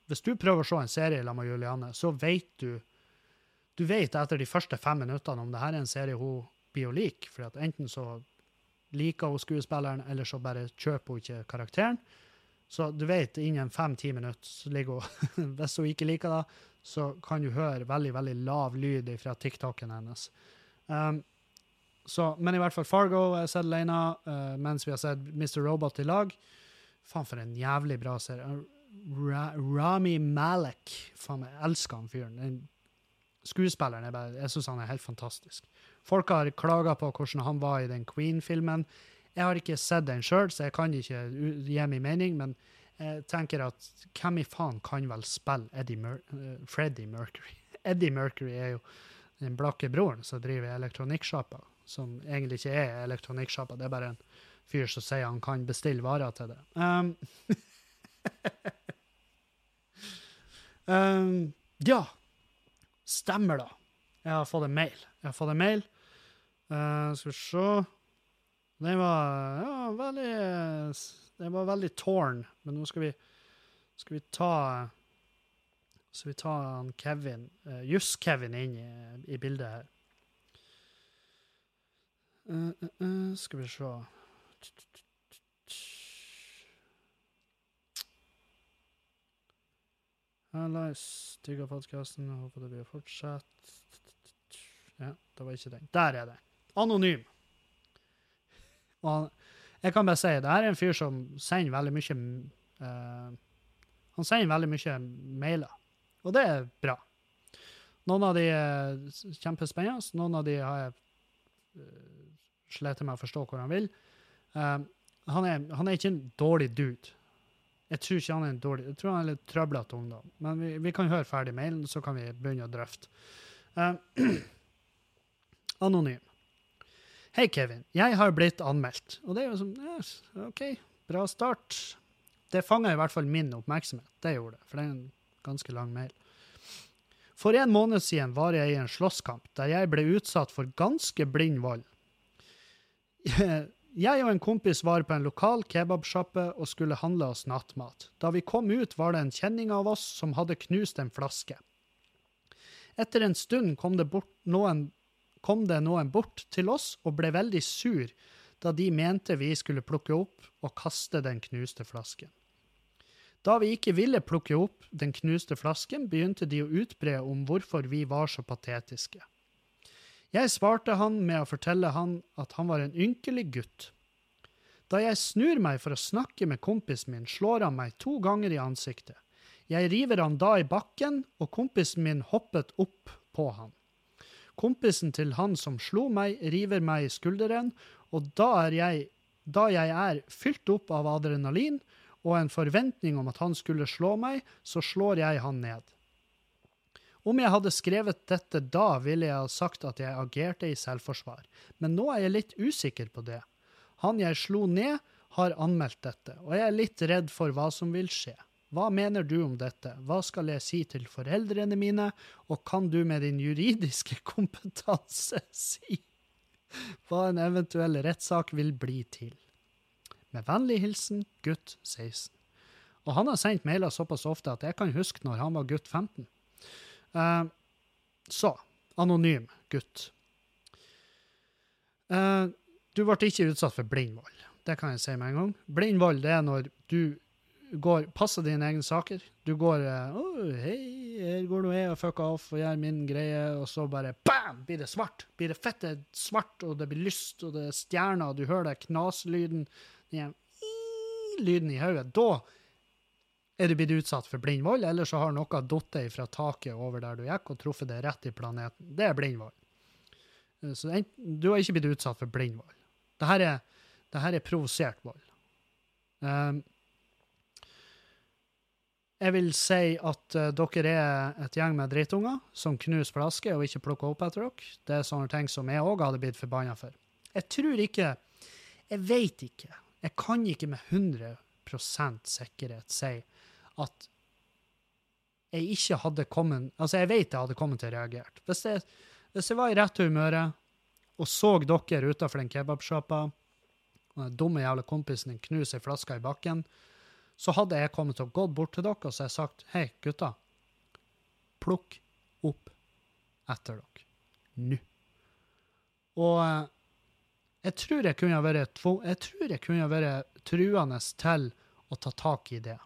Hvis du prøver å se en serie sammen med Julianne, så vet du Du vet etter de første fem minuttene om det her er en serie hun blir å like. For enten så liker hun skuespilleren, eller så bare kjøper hun ikke karakteren. Så du vet, innen fem-ti minutter så ligger hun Hvis hun ikke liker det, så kan du høre veldig veldig lav lyd fra TikToken hennes. Um, så, men i hvert fall Fargo har jeg sett alene, uh, mens vi har sett Mr. Robot i lag. Faen, for en jævlig bra serie. Ra Rami Malek. Faen, jeg elsker han fyren. Den skuespilleren er bare, jeg syns han er helt fantastisk. Folk har klaga på hvordan han var i den Queen-filmen. Jeg har ikke sett den sjøl, så jeg kan ikke gi min mening, men jeg tenker at hvem i faen kan vel spille Eddie Mer uh, Freddie Mercury? Eddie Mercury er jo den blakke broren som driver elektronikksjappa, som egentlig ikke er elektronikksjappa, det er bare en fyr som sier han kan bestille varer til det. Um, um, ja, stemmer da. Jeg har fått en mail. Jeg har fått en mail. Uh, skal vi se Den var ja, veldig Den var veldig tårn, men nå skal vi, skal vi ta Skal vi ta han Kevin, uh, Juss-Kevin, inn i, i, bildet her. Uh, skal vi se Hallais, digger podkasten. Håper det blir fortsatt. Ja, det var ikke den. Der er det. Anonym. Og jeg kan bare si det her er en fyr som sender veldig mye uh, Han sender veldig mye mailer, og det er bra. Noen av de er kjempespennende, noen av de har jeg uh, slitt med å forstå hvor han vil. Uh, han, er, han er ikke en dårlig dude. Jeg tror ikke han er en dårlig Jeg tror han er litt trøblete ungdom. Men vi, vi, kan høre ferdig mailen, så kan vi begynne å drøfte. Uh, anonym. Hei, Kevin. Jeg har blitt anmeldt. Og det er jo sånn yes, OK, bra start. Det fanga i hvert fall min oppmerksomhet. Det gjorde det, for det er en ganske lang mail. For en måned siden var jeg i en slåsskamp der jeg ble utsatt for ganske blind vold. Jeg og en kompis var på en lokal kebabsjappe og skulle handle oss nattmat. Da vi kom ut, var det en kjenning av oss som hadde knust en flaske. Etter en stund kom det, bort noen, kom det noen bort til oss og ble veldig sur, da de mente vi skulle plukke opp og kaste den knuste flasken. Da vi ikke ville plukke opp den knuste flasken, begynte de å utbre om hvorfor vi var så patetiske. Jeg svarte han med å fortelle han at han var en ynkelig gutt. Da jeg snur meg for å snakke med kompisen min, slår han meg to ganger i ansiktet. Jeg river han da i bakken, og kompisen min hoppet opp på han. Kompisen til han som slo meg, river meg i skulderen, og da er jeg, da jeg er fylt opp av adrenalin og en forventning om at han skulle slå meg, så slår jeg han ned. Om jeg hadde skrevet dette da, ville jeg ha sagt at jeg agerte i selvforsvar, men nå er jeg litt usikker på det. Han jeg slo ned, har anmeldt dette, og jeg er litt redd for hva som vil skje. Hva mener du om dette, hva skal jeg si til foreldrene mine, og kan du med din juridiske kompetanse si hva en eventuell rettssak vil bli til? Med vennlig hilsen gutt 16. Og han har sendt mailer såpass ofte at jeg kan huske når han var gutt 15. Uh, så anonym gutt. du ble ikke utsatt for blind vold. Det kan jeg si med en gang. Blind vold er når du går, passer dine egne saker. Du går oh, hei, her går nå jeg og fucker off og gjør min greie, og så bare bam, blir det svart. Blir det fette svart, og det blir lyst, og det er stjerner, og du hører det knaslyden, den lyden i hodet. Da er du blitt utsatt for blind vold, eller så har noe falt fra taket over der du gikk, og truffet deg rett i planeten. Det er blind vold. Eh, så du har ikke blitt utsatt for blind vold. Dette er, dette er provosert vold. Um, jeg vil si at uh, dere er et gjeng med drittunger som knuser flasker og ikke plukker opp etter dere. Det er sånne ting som jeg òg hadde blitt forbanna for. Jeg tror ikke Jeg veit ikke. Jeg kan ikke med 100% sikkerhet si at jeg ikke hadde kommet Altså, jeg vet jeg hadde kommet til å reagere. Hvis jeg, hvis jeg var i rett humøret og så dere utafor den kebabsjappa, og den dumme jævla kompisen din knuser ei flaske i bakken, så hadde jeg kommet og gått bort til dere og så jeg sagt hei, gutta, plukk opp etter dere. Nå. Og eh, jeg tror jeg kunne vært, jeg tror jeg kunne vært truende til å ta tak i det.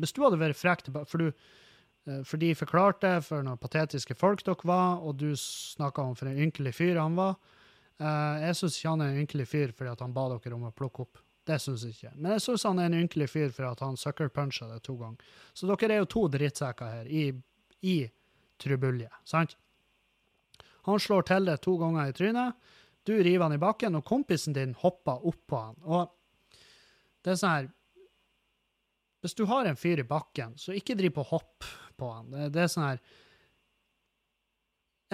Hvis du hadde vært frekk for, eh, for de forklarte for noen patetiske folk dere var, og du snakka om for en ynkelig fyr han var. Eh, jeg syns ikke han er en ynkelig fyr fordi han ba dere om å plukke opp. Det syns jeg ikke. Men jeg syns han er en ynkelig fyr for at han sucker-puncha det to ganger. Så dere er jo to drittsekker her i, i trubulje, sant? Han slår til det to ganger i trynet. Du river han i bakken, og kompisen din hopper oppå han. Og det er sånn her Hvis du har en fyr i bakken, så ikke driv på hopp på han. Det, det er sånn her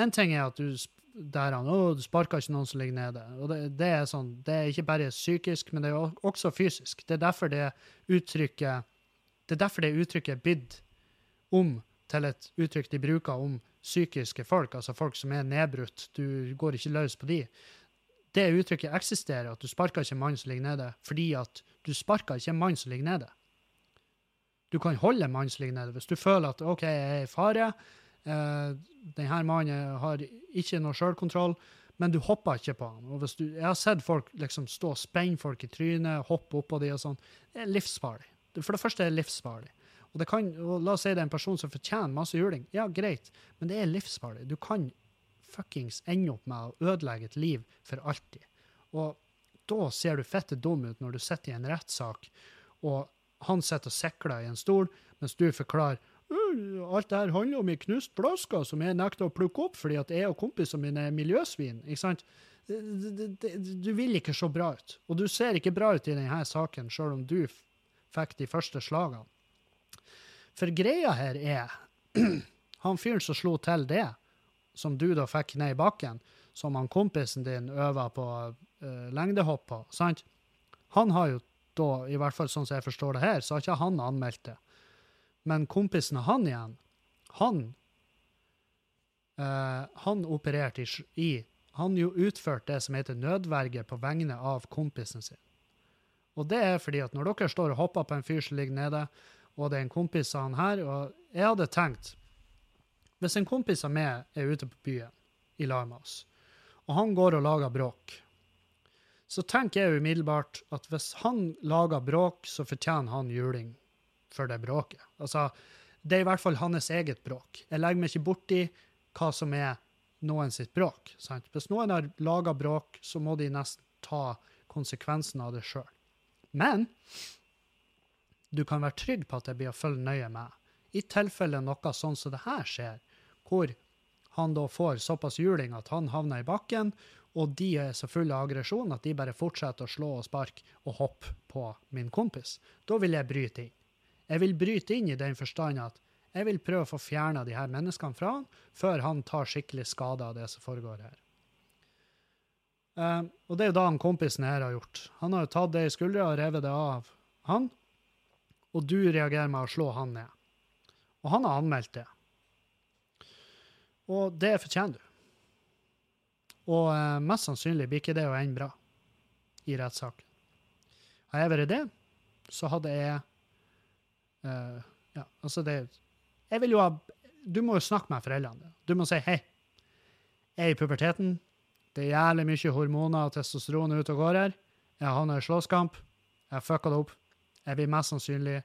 En ting er at du der han å, du sparker ikke noen som ligger nede. Og det, det, er sånn, det er ikke bare psykisk, men det er også fysisk. Det er derfor det uttrykket det er derfor det uttrykket er blitt om til et uttrykk de bruker om psykiske folk, altså folk som er nedbrutt. Du går ikke løs på de. Det uttrykket eksisterer, at du sparker ikke en mann som ligger nede, fordi at du sparker ikke en mann som ligger nede. Du kan holde en mann som ligger nede. Hvis du føler at OK, jeg er i fare, Uh, denne mannen har ikke noe sjølkontroll, men du hopper ikke på han. Jeg har sett folk liksom stå og spenne folk i trynet, hoppe oppå de og sånn. Det er livsfarlig. For det første er det livsfarlig. Og, det kan, og La oss si det er en person som fortjener masse juling. Ja, greit, men det er livsfarlig. Du kan fuckings ende opp med å ødelegge et liv for alltid. Og da ser du fette dum ut når du sitter i en rettssak, og han sitter og sikler i en stol, mens du forklarer alt det her handler om ei knust flaske som jeg nekter å plukke opp fordi at jeg og kompisene mine er miljøsvin. ikke sant? Du vil ikke se bra ut. Og du ser ikke bra ut i denne saken, sjøl om du fikk de første slagene. For greia her er Han fyren som slo til det, som du da fikk ned i bakken, som han kompisen din øver på uh, lengdehopp på, sant? Han har jo da, i hvert fall sånn som jeg forstår det her, så har ikke han anmeldt det. Men kompisen han igjen, han uh, Han opererte i, i Han jo utførte det som heter nødverge på vegne av kompisen sin. Og det er fordi at når dere står og hopper på en fyr som ligger nede, og det er en kompis av han her Og jeg hadde tenkt Hvis en kompis av meg er ute på byen i lag med oss, og han går og lager bråk, så tenker jeg umiddelbart at hvis han lager bråk, så fortjener han juling for det bråket. Altså, det er i hvert fall hans eget bråk. Jeg legger meg ikke borti hva som er noen sitt bråk. Sant? Hvis noen har laga bråk, så må de nesten ta konsekvensen av det sjøl. Men du kan være trygg på at jeg blir å følge nøye med. I tilfelle noe sånn som det her skjer, hvor han da får såpass juling at han havner i bakken, og de er så fulle av aggresjon at de bare fortsetter å slå og sparke og hoppe på min kompis, da vil jeg bryte inn. Jeg vil bryte inn i den forstand at jeg vil prøve å få fjerna de her menneskene fra han før han tar skikkelig skade av det som foregår her. Uh, og det er jo da han kompisen her har gjort. Han har jo tatt det i skuldra og revet det av han, og du reagerer med å slå han ned. Og han har anmeldt det. Og det fortjener du. Og uh, mest sannsynlig blir ikke det å ende bra i rettssaken. Har jeg vært det, så hadde jeg Uh, ja, altså det Jeg vil jo ha Du må jo snakke med foreldrene. Du må si hei, jeg er i puberteten. Det er jævlig mye hormoner og testosteron ute og går her. Jeg havner i slåsskamp. Jeg fucka det opp. Jeg blir mest sannsynlig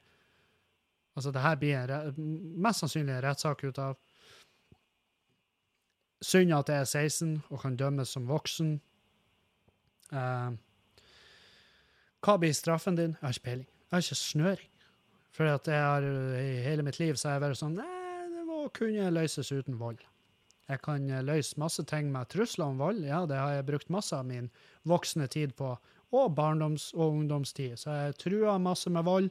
Altså, det her blir en mest sannsynlig en rettssak ut av. Synd at jeg er 16 og kan dømmes som voksen. Uh, hva blir straffen din? Jeg har ikke peiling. Jeg har ikke snøring. For at jeg har, i hele mitt liv så har jeg vært sånn Nei, det må kunne løses uten vold. Jeg kan eh, løse masse ting med trusler om vold. Ja, det har jeg brukt masse av min voksne tid på. Og barndoms- og ungdomstid. Så jeg trua masse med vold.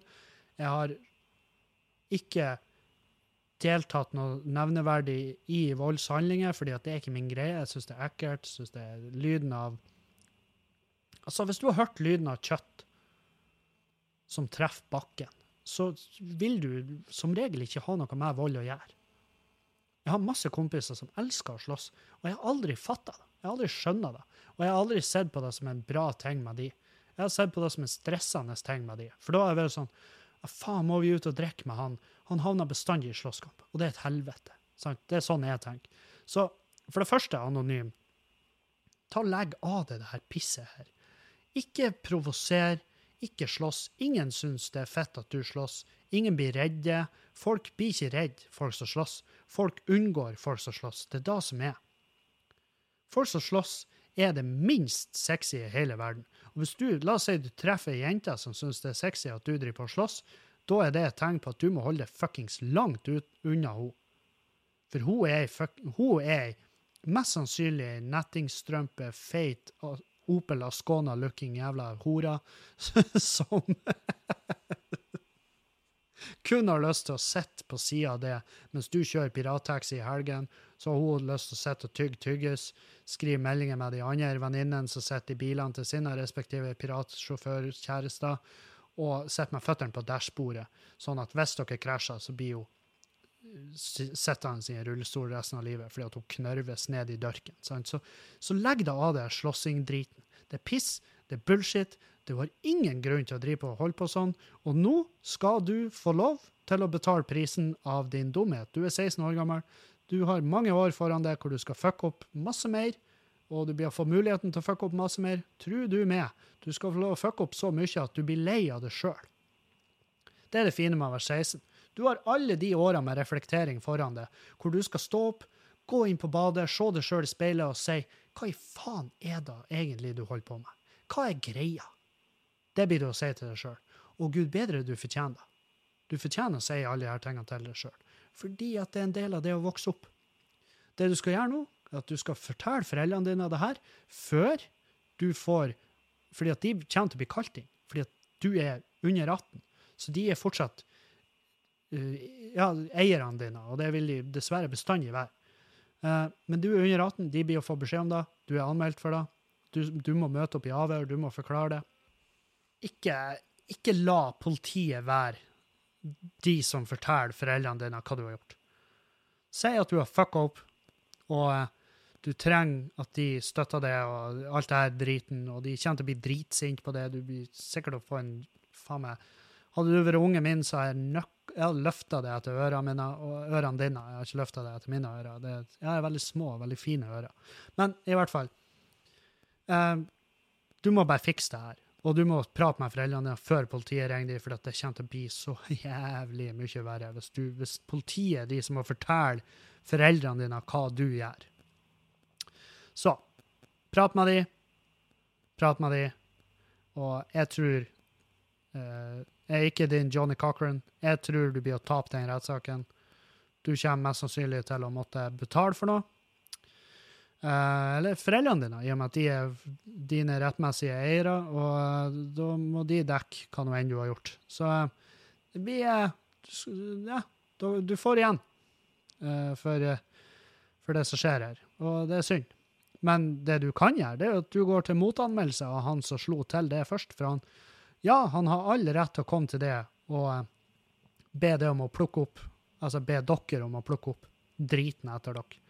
Jeg har ikke deltatt noe nevneverdig i voldshandlinger, fordi at det er ikke min greie. Jeg syns det er ekkelt. synes det er lyden av Altså, hvis du har hørt lyden av kjøtt som treffer bakken, så vil du som regel ikke ha noe med vold å gjøre. Jeg har masse kompiser som elsker å slåss, og jeg har aldri fatta det. Jeg har aldri skjønnet det. Og jeg har aldri sett på det som en bra ting med de. Jeg har sett på det som en stressende ting med de. For da jeg vært sånn faen, må vi ut og drikke med han? Han havner bestandig i slåsskamp, og det er et helvete. Sant? Det er sånn jeg tenker. Så for det første, anonym, ta legg av det, det her pisset her. Ikke provoser, ikke slåss. Ingen syns det er fett at du slåss. Ingen blir redde. Folk blir ikke redd folk som slåss. Folk unngår folk som slåss. Det er det som er. Folk som slåss, er det minst sexy i hele verden. Og hvis du, La oss si du treffer ei jente som syns det er sexy at du driver på og slåss, da er det et tegn på at du må holde deg fuckings langt ut unna henne. For hun er ei hun er mest sannsynlig nettingstrømpe, feit, Opel Ascona-looking jævla hora som kun har lyst til å sitte på sida av det mens du kjører pirattaxi i helgen. Så har hun lyst til å sitte og tygge tyggis, skrive meldinger med de andre venninnene som sitter i bilene til sine respektive piratsjåførkjærester, og sitter med føttene på dashbordet, sånn at hvis dere krasjer, så blir hun s- sittende i en rullestol resten av livet fordi at hun knørves ned i dørken. Så, så legg deg av det slåssing-driten. Det er piss, det er bullshit. Du har ingen grunn til å drive på og holde på sånn. Og nå skal du få lov til å betale prisen av din dumhet. Du er 16 år gammel. Du har mange år foran deg hvor du skal fucke opp masse mer, og du blir å få muligheten til å fucke opp masse mer. Tru du med. Du skal få lov å fucke opp så mye at du blir lei av det sjøl. Det er det fine med å være 16. Du har alle de årene med reflektering foran deg, hvor du skal stå opp, gå inn på badet, se deg sjøl i speilet og si hva i faen er det egentlig du holder på med? Hva er greia? Det blir det å si til deg sjøl. Og gud bedre du fortjener det. Du fortjener å si alle disse tingene til deg sjøl. Fordi at det er en del av det å vokse opp. Det du skal gjøre nå, er at du skal fortelle foreldrene dine det her før du får Fordi at de kommer til å bli kalt inn. Fordi at du er under 18. Så de er fortsatt ja, eierne dine, og det vil de dessverre bestandig være. Eh, men du er under 18, de blir å få beskjed om det. Du er anmeldt for det. Du, du må møte opp i avhør, du må forklare det. Ikke, ikke la politiet være de som forteller foreldrene dine hva du har gjort. Si at du har fucka opp, og eh, du trenger at de støtter det, og alt det her driten, og de kommer til å bli dritsinte på det. Du blir sikkert å få en faen meg Hadde du vært ungen min, så har jeg, nøk jeg har løfta det etter ørene mine, og ørene dine. Jeg har ikke løfta det etter mine ører. Det, jeg har veldig små, veldig fine ører. Men i hvert fall eh, Du må bare fikse det her. Og du må prate med foreldrene dine før politiet ringer dem, for det kommer til å bli så jævlig mye verre hvis, du, hvis politiet er de som må fortelle foreldrene dine hva du gjør. Så prat med dem. Prat med dem. Og jeg tror eh, Jeg er ikke din Johnny Cochran. Jeg tror du blir å tape den rettssaken. Du kommer mest sannsynlig til å måtte betale for noe. Eh, eller foreldrene dine, i og med at de er dine rettmessige eiere, og eh, da må de dekke hva nå enn du har gjort. Så eh, det blir eh, Ja, du får igjen eh, for, for det som skjer her, og det er synd. Men det du kan gjøre, det er at du går til motanmeldelse av han som slo til det først. For han, ja, han har all rett til å komme til det og eh, be det om å plukke opp, altså be dere om å plukke opp driten etter dere.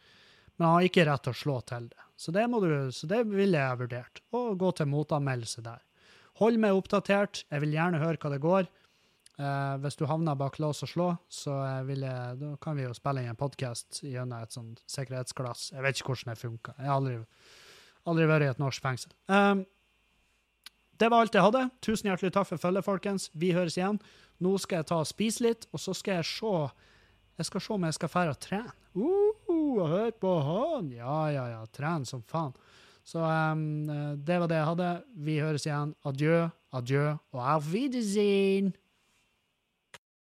Men han har ikke rett til å slå til det. Så det, må du, så det ville jeg vurdert. Å gå til motanmeldelse der. Hold meg oppdatert. Jeg vil gjerne høre hva det går. Eh, hvis du havner bak lås og slå, så eh, jeg, da kan vi jo spille inn en podkast gjennom et sånt sikkerhetsglass. Jeg vet ikke hvordan det funker. Jeg har aldri, Aldri vært i et norsk fengsel. Um, det var alt jeg hadde. Tusen hjertelig takk for følget, folkens. Vi høres igjen. Nå skal jeg ta og spise litt, og så skal jeg se Jeg skal se om jeg skal dra og trene. Uh, hør på han! Ja, ja, ja. Trene som faen. Så um, det var det jeg hadde. Vi høres igjen. Adjø, adjø og auf Wiedersehen.